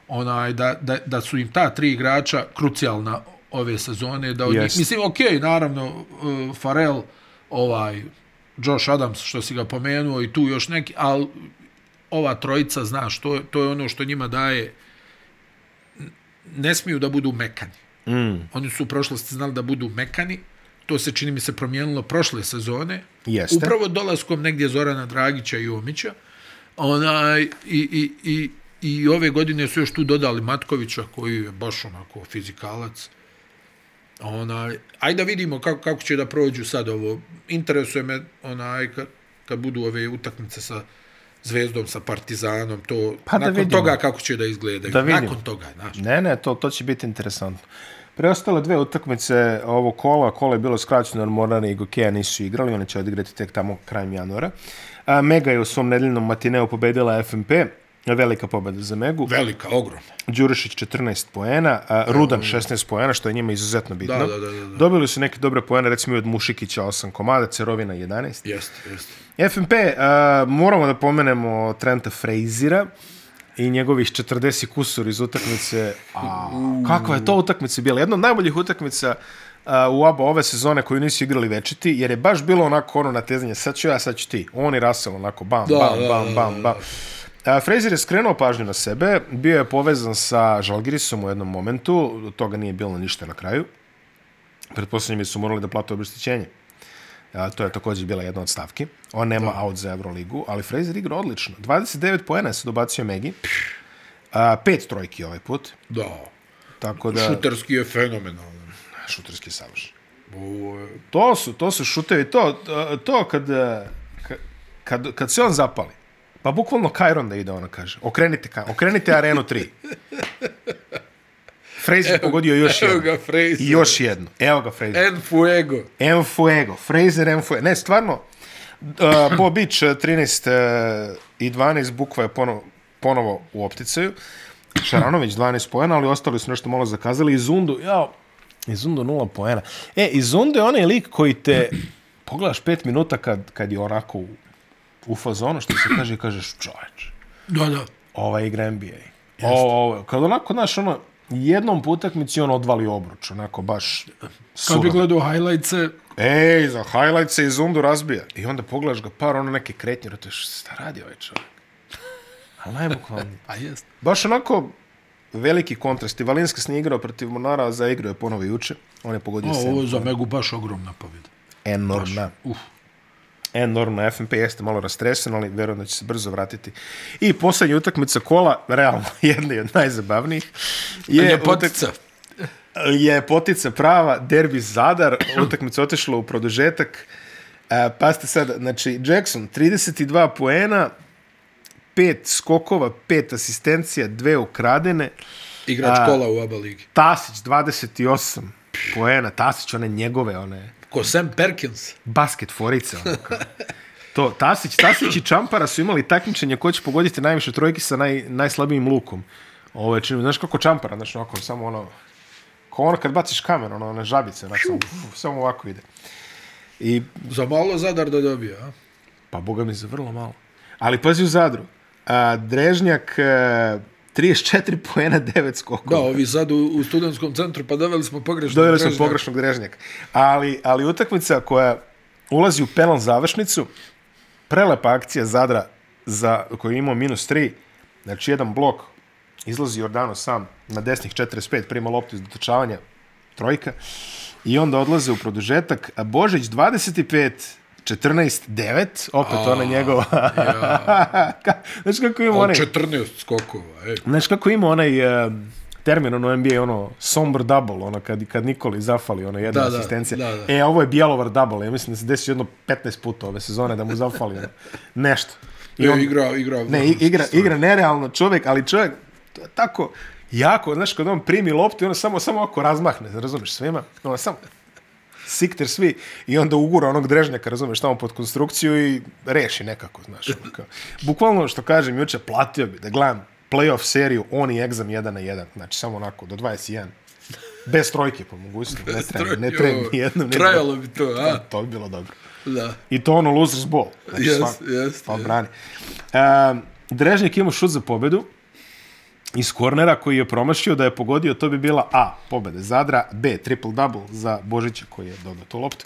onaj, da, da, da su im ta tri igrača krucijalna ove sezone. Da od njih, Jest. mislim, okej, naravno, uh, Farel, ovaj, Josh Adams, što si ga pomenuo, i tu još neki, ali ova trojica, znaš, to, je- to je ono što njima daje, ne smiju da budu mekani. Mm, Oni su u prošlosti znali da budu mekani, to se čini mi se promijenilo prošle sezone. Jeste. Upravo dolaskom negdje Zorana Dragića i Omića. Onaj, i, i, i, I ove godine su još tu dodali Matkovića, koji je baš onako fizikalac. Onaj, ajde da vidimo kako, kako će da prođu sad ovo. Interesuje me onaj, kad, kad budu ove utakmice sa Zvezdom, sa Partizanom, to, Pa nakon vidimo. toga kako će da izgledaju. Da vidimo. nakon toga, znaš. Ne, ne, to, to će biti interesantno. Preostale dve utakmice ovo kola, kola je bilo skraćeno, jer Morana i Gokeja nisu igrali, oni će odigrati tek tamo krajem januara. A, Mega je u svom nedeljnom matineu pobedila FNP, velika pobeda za Megu. Velika, ogromna. Đurišić 14 poena, a Rudan 16 poena, što je njima izuzetno bitno. Da, da, da, da. Dobili su neke dobre poene, recimo i od Mušikića 8 komada, Cerovina 11. Jeste, jeste. FNP, a, moramo da pomenemo Trenta Frazira i njegovih 40 kusur iz utakmice. A, kakva je to utakmica bila? Jedna od najboljih utakmica a, u ABA ove sezone koju nisu igrali večiti, jer je baš bilo onako ono natezanje, sad ću ja, sad ću ti. On i Russell onako bam, Da, bam, da, bam, da, bam, bam. A, Frazier je skrenuo pažnju na sebe, bio je povezan sa Žalgirisom u jednom momentu, od toga nije bilo ništa na kraju. Pretpostavljam su morali da plate obeštećenje. To je također bila jedna od stavki. On nema da. out za Euroligu, ali Fraser igra odlično. 29 poena se dobacio Megi. A, pet trojki ovaj put. Da. Tako da... Šuterski je fenomenalan. Šuterski savršen. Ovo je... To su, to su šutevi. To, to kad, kad, kad, kad se on zapali, pa bukvalno Kajron da ide, ona kaže. Okrenite, okrenite arenu 3. *laughs* Fraser je pogodio još Evo jedno. ga Fraser. I još jedno. Evo ga Fraser. En Fuego. En Fuego. Fraser En Fuego. Ne, stvarno, uh, Bo Beach uh, 13 uh, i 12 bukva je ponovo, ponovo u opticaju. Šaranović 12 poena, ali ostali su nešto malo zakazali. Izundu, jao, Izundu 0 poena. E, Izundu je onaj lik koji te *clears throat* pogledaš 5 minuta kad, kad je onako u, u fazonu, što se kaže, kažeš, čoveč, Da, da. ova igra NBA. Ovo, ovo, kad onako, znaš, ono, jednom po utakmici on odvali obruč, onako baš Kad bi gledao highlights-e, Ej, za highlight se iz Undu razbija. I onda pogledaš ga par ono neke kretnje, roteš, šta radi ovaj čovjek? *laughs* Ali najbukvalnije. a jest. Baš onako veliki kontrast. I Valinska nije igrao protiv Monara, a zaigrao je ponovo juče. On je pogodio O, ovo je za Megu baš ogromna pobjeda. Enormna. Uf. Enormna. FNP jeste malo rastresen, ali verujem da će se brzo vratiti. I posljednja utakmica kola, realno *laughs* jedna od najzabavnijih, je, Je utak- potica. je potica prava, derbi Zadar, *clears throat* utakmica otišla u produžetak. E, pa ste sad, znači, Jackson, 32 poena, pet skokova, pet asistencija, dve ukradene. Igrač kola u ABA ligi. Tasić, 28 poena. Tasić, one njegove, one Ko Sam Perkins. basket forice. Ono. To, Tasić, Tasić i Čampara su imali takmičenje ko će pogoditi najviše trojki sa naj, najslabijim lukom. Ovo je čini, znaš kako Čampara, znači onako, samo ono, kao ono kad baciš kamer, ono, one žabice, znači, samo, samo ovako ide. I, Za malo Zadar da dobije, a? pa boga mi za vrlo malo. Ali pazi u Zadru, a, Drežnjak, a, 34 poena, 9 skokova. Da, ovi sad u, u studentskom centru, pa doveli smo pogrešno. Doveli smo Drežnjak. pogrešnog Drežnjaka. Ali, ali utakmica koja ulazi u penal završnicu, prelepa akcija Zadra za, koju je imao minus 3, znači jedan blok, izlazi Jordano sam na desnih 45, prima loptu iz dotočavanja, trojka, i onda odlaze u produžetak, a Božić 25, 14, 9, opet ona njegova. *laughs* Znaš kako ima onaj... 14 skokova, ej. Znaš kako ima onaj uh, termin ono NBA, ono somber double, ono kad, kad Nikoli zafali, ono jedna Da, da, asistencija. da, da. E, ovo je Bjelovar double, ja mislim da se desi jedno 15 puta ove sezone da mu zafali ono, *laughs* nešto. I I on, igra, igra. ne, igra, igra nerealno čovjek, ali čovjek tako jako, znaš, kad on primi loptu i ono samo, samo ako razmahne, razumiješ, svima, ono samo sikter svi i onda ugura onog drežnjaka, razumiješ, tamo pod konstrukciju i reši nekako, znaš. ono kao. Bukvalno što kažem, juče platio bi da gledam playoff seriju, on i egzam 1 na 1, znači samo onako, do 21. Bez trojke po mogućnosti, ne treba, ne treba ni jednu. ni Trajalo bi to, a? To bi bilo dobro. Da. I to ono losers ball. Znači, Jest, svak- jest, Pa jest. brani. Um, Drežnik ima šut za pobedu iz kornera koji je promašio da je pogodio, to bi bila A, pobede Zadra, B, triple-double za Božića koji je dodao tu loptu.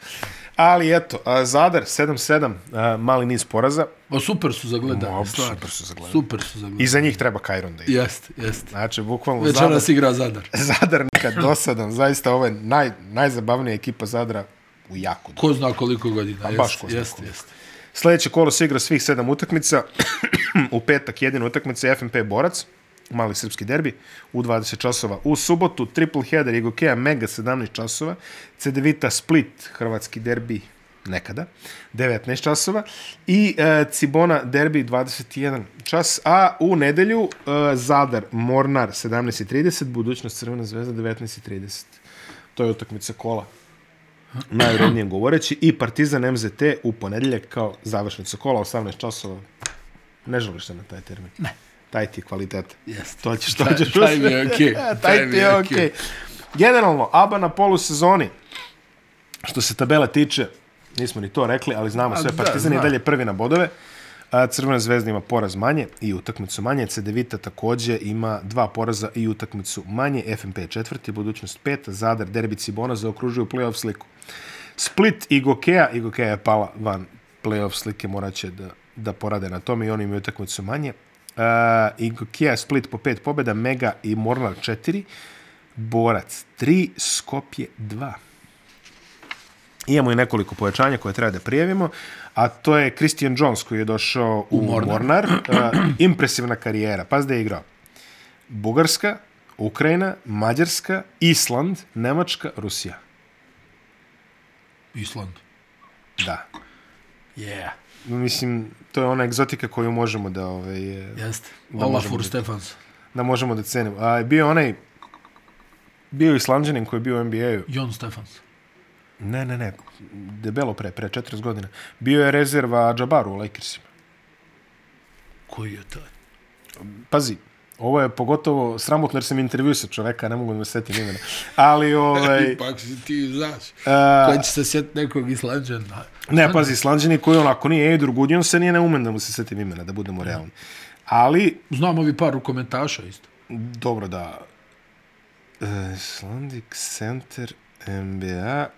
Ali eto, a, Zadar 7-7, a, mali niz poraza. O, super su za gledanje, Ma, stvarno. super su za gledanje. Super su za I za njih treba Kajron da ide. Jest, jest. Znači, bukvalno Zadar, Večeras igra Zadar. *laughs* Zadar nikad dosadan. Zaista ovo je naj, najzabavnija ekipa Zadra u jako. Ko zna koliko godina. Jest, baš ko zna jest, koliko. jest. Sljedeće kolo se igra svih sedam utakmica. *clears throat* u petak jedina utakmica je FNP Borac, mali srpski derbi, u 20 časova. U subotu triple header Igokea Mega 17 časova, Cedevita Split, hrvatski derbi nekada, 19 časova i e, Cibona derbi 21 čas, a u nedelju e, Zadar Mornar 17.30, budućnost Crvena zvezda 19.30. To je utakmica kola najurednije govoreći, i Partizan MZT u ponedeljak kao završnica kola, 18 časova. Ne želiš se na taj termin? Ne. Taj ti je kvalitet. Jest. To ćeš, to ćeš taj mi je okej. *laughs* taj, Taj ti je okej. okej. Generalno, ABA na polusezoni, što se tabela tiče, nismo ni to rekli, ali znamo A sve, da, Partizan je dalje prvi na bodove, a Crvena zvezda ima poraz manje i utakmicu manje, Cedevita takođe ima dva poraza i utakmicu manje, FNP je četvrti, budućnost peta, Zadar, Derbi Cibona zaokružuju play-off sliku. Split i Gokea, i Gokea je pala van play-off slike, morat će da, da porade na tome i oni imaju utakmicu manje. Uh, I Gokea, Split po pet pobjeda, Mega i Mornar četiri, Borac 3, Skopje 2. Imamo i nekoliko pojačanja koje treba da prijavimo, a to je Christian Jones koji je došao u, U Mornar. Mornar. Mornar. Uh, impresivna karijera. Paz da je igrao. Bugarska, Ukrajina, Mađarska, Island, Nemačka, Rusija. Island. Da. Yeah. Mislim, to je ona egzotika koju možemo da, ovaj, Jeste. Da Olafur da- Stefans. da možemo da cenimo. A bio je onaj, bio je Islanđanin koji je bio u NBA-u. Jon Stefans. Ne, ne, ne, debelo pre, pre 40 godina. Bio je rezerva Džabaru u Lakersima. Koji je taj? Pazi, ovo je pogotovo sramotno jer sam intervju sa čoveka, ne mogu da me setim imena. Ali, ovaj... *laughs* Ipak si ti znaš. a, Koji će se sjetiti nekog Islanđana. ne, pazi, Islanđani koji on, ako nije Ejdur Gudjon, se nije neumen da mu se setim imena, da budemo realni. Ali, Znam ovi par rukometaša isto. dobro da... Uh, Icelandic Center NBA...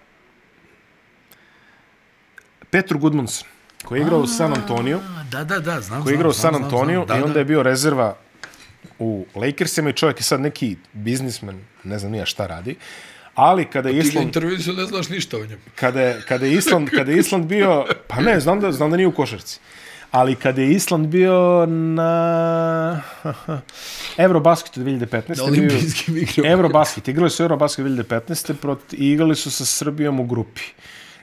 Petru Gudmundsson, koji je igrao u San Antonio. Da, da, da, znam. koji je igrao u San Antonio i onda da. je bio rezerva u Lakersima i čovjek je sad neki biznismen, ne znam nija šta radi, ali kada je Ti ga Island, intervjuisu, ne znaš ništa o njemu. kada je, kada je Island, *laughs* kada je Island bio, pa ne, znam da, znam da nije u košarci, ali kada je Island bio na *laughs* Eurobasketu 2015. Na olimpijskim igrama. Eurobasket, igrali su Eurobasket 2015. Prot, i igrali su sa Srbijom u grupi.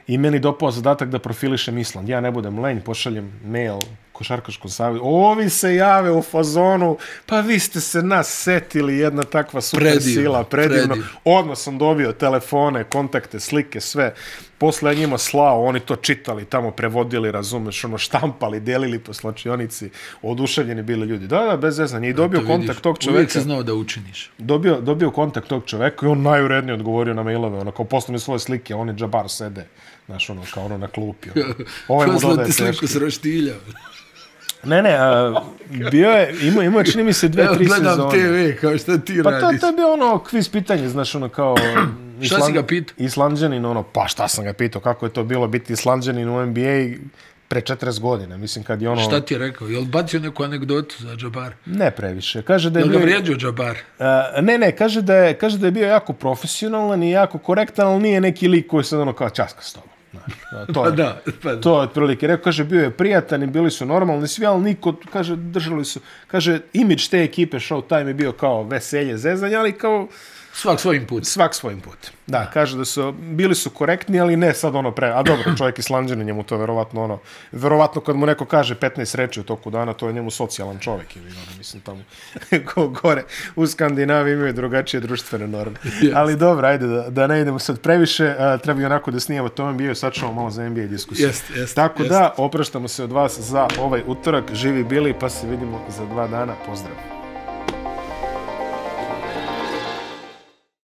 I meni dopao zadatak da profilišem Island. Ja ne budem lenj, pošaljem mail košarkaškom savjetu. Ovi se jave u fazonu, pa vi ste se nas setili, jedna takva super Predivno, sila, predivno. predivno. Odmah sam dobio telefone, kontakte, slike, sve. Posle ja njima slao, oni to čitali, tamo prevodili, razumeš, ono, štampali, delili po slačionici, oduševljeni bili ljudi. Da, da, bez zezanja. I dobio kontakt vidiš, tog Uvijek čoveka si znao da učiniš. dobio, dobio kontakt tog čoveka i on najurednije odgovorio na mailove, ono, kao poslao mi svoje slike, oni džabar sede, znaš, ono, kao ono na klupi. Ono. *laughs* Ovaj mu Poslao dodaje ti sliku teški. s roštilja. Ne, ne, a, bio je, imao, imao čini mi se, dve, Evo, tri gledam sezone. TV, kao šta ti Pa to, radiš. to je bio ono kviz pitanje, znaš, ono kao... *clears throat* Šta si ga pitao? Islandjanin, ono, pa šta sam ga pitao, kako je to bilo biti Islandjanin u NBA pre 40 godina, mislim, kad je ono... Šta ti je rekao? Je li bacio neku anegdotu za Džabar? Ne previše. Kaže da je Je li ga bio... vrijeđao Džabar? Uh, ne, ne, kaže da, je, kaže da je bio jako profesionalan i jako korektan, ali nije neki lik koji sad ono kao časka s tobom. *laughs* To, Pa je, da, pa da. to je otprilike. Rekao, kaže, bio je prijatan i bili su normalni svi, ali niko, kaže, držali su, kaže, imidž te ekipe Showtime je bio kao veselje, zezanje, ali kao Svak svojim putem. svak svojim putem. Da, kaže da su, bili su korektni, ali ne sad ono pre, a dobro, *clears throat* čovjek islanđanin, njemu to verovatno ono, verovatno kad mu neko kaže 15 reči u toku dana, to je njemu socijalan čovjek, ili ono, mislim tamo, *laughs* ko gore, u Skandinaviji imaju drugačije društvene norme. Yes. Ali dobro, ajde, da, da ne idemo sad previše, a, treba i onako da snijemo to NBA, sad ćemo malo za NBA diskusiju. Jest, jest, Tako jest. da, opraštamo se od vas za ovaj utorak, živi bili, pa se vidimo za dva dana, pozdrav.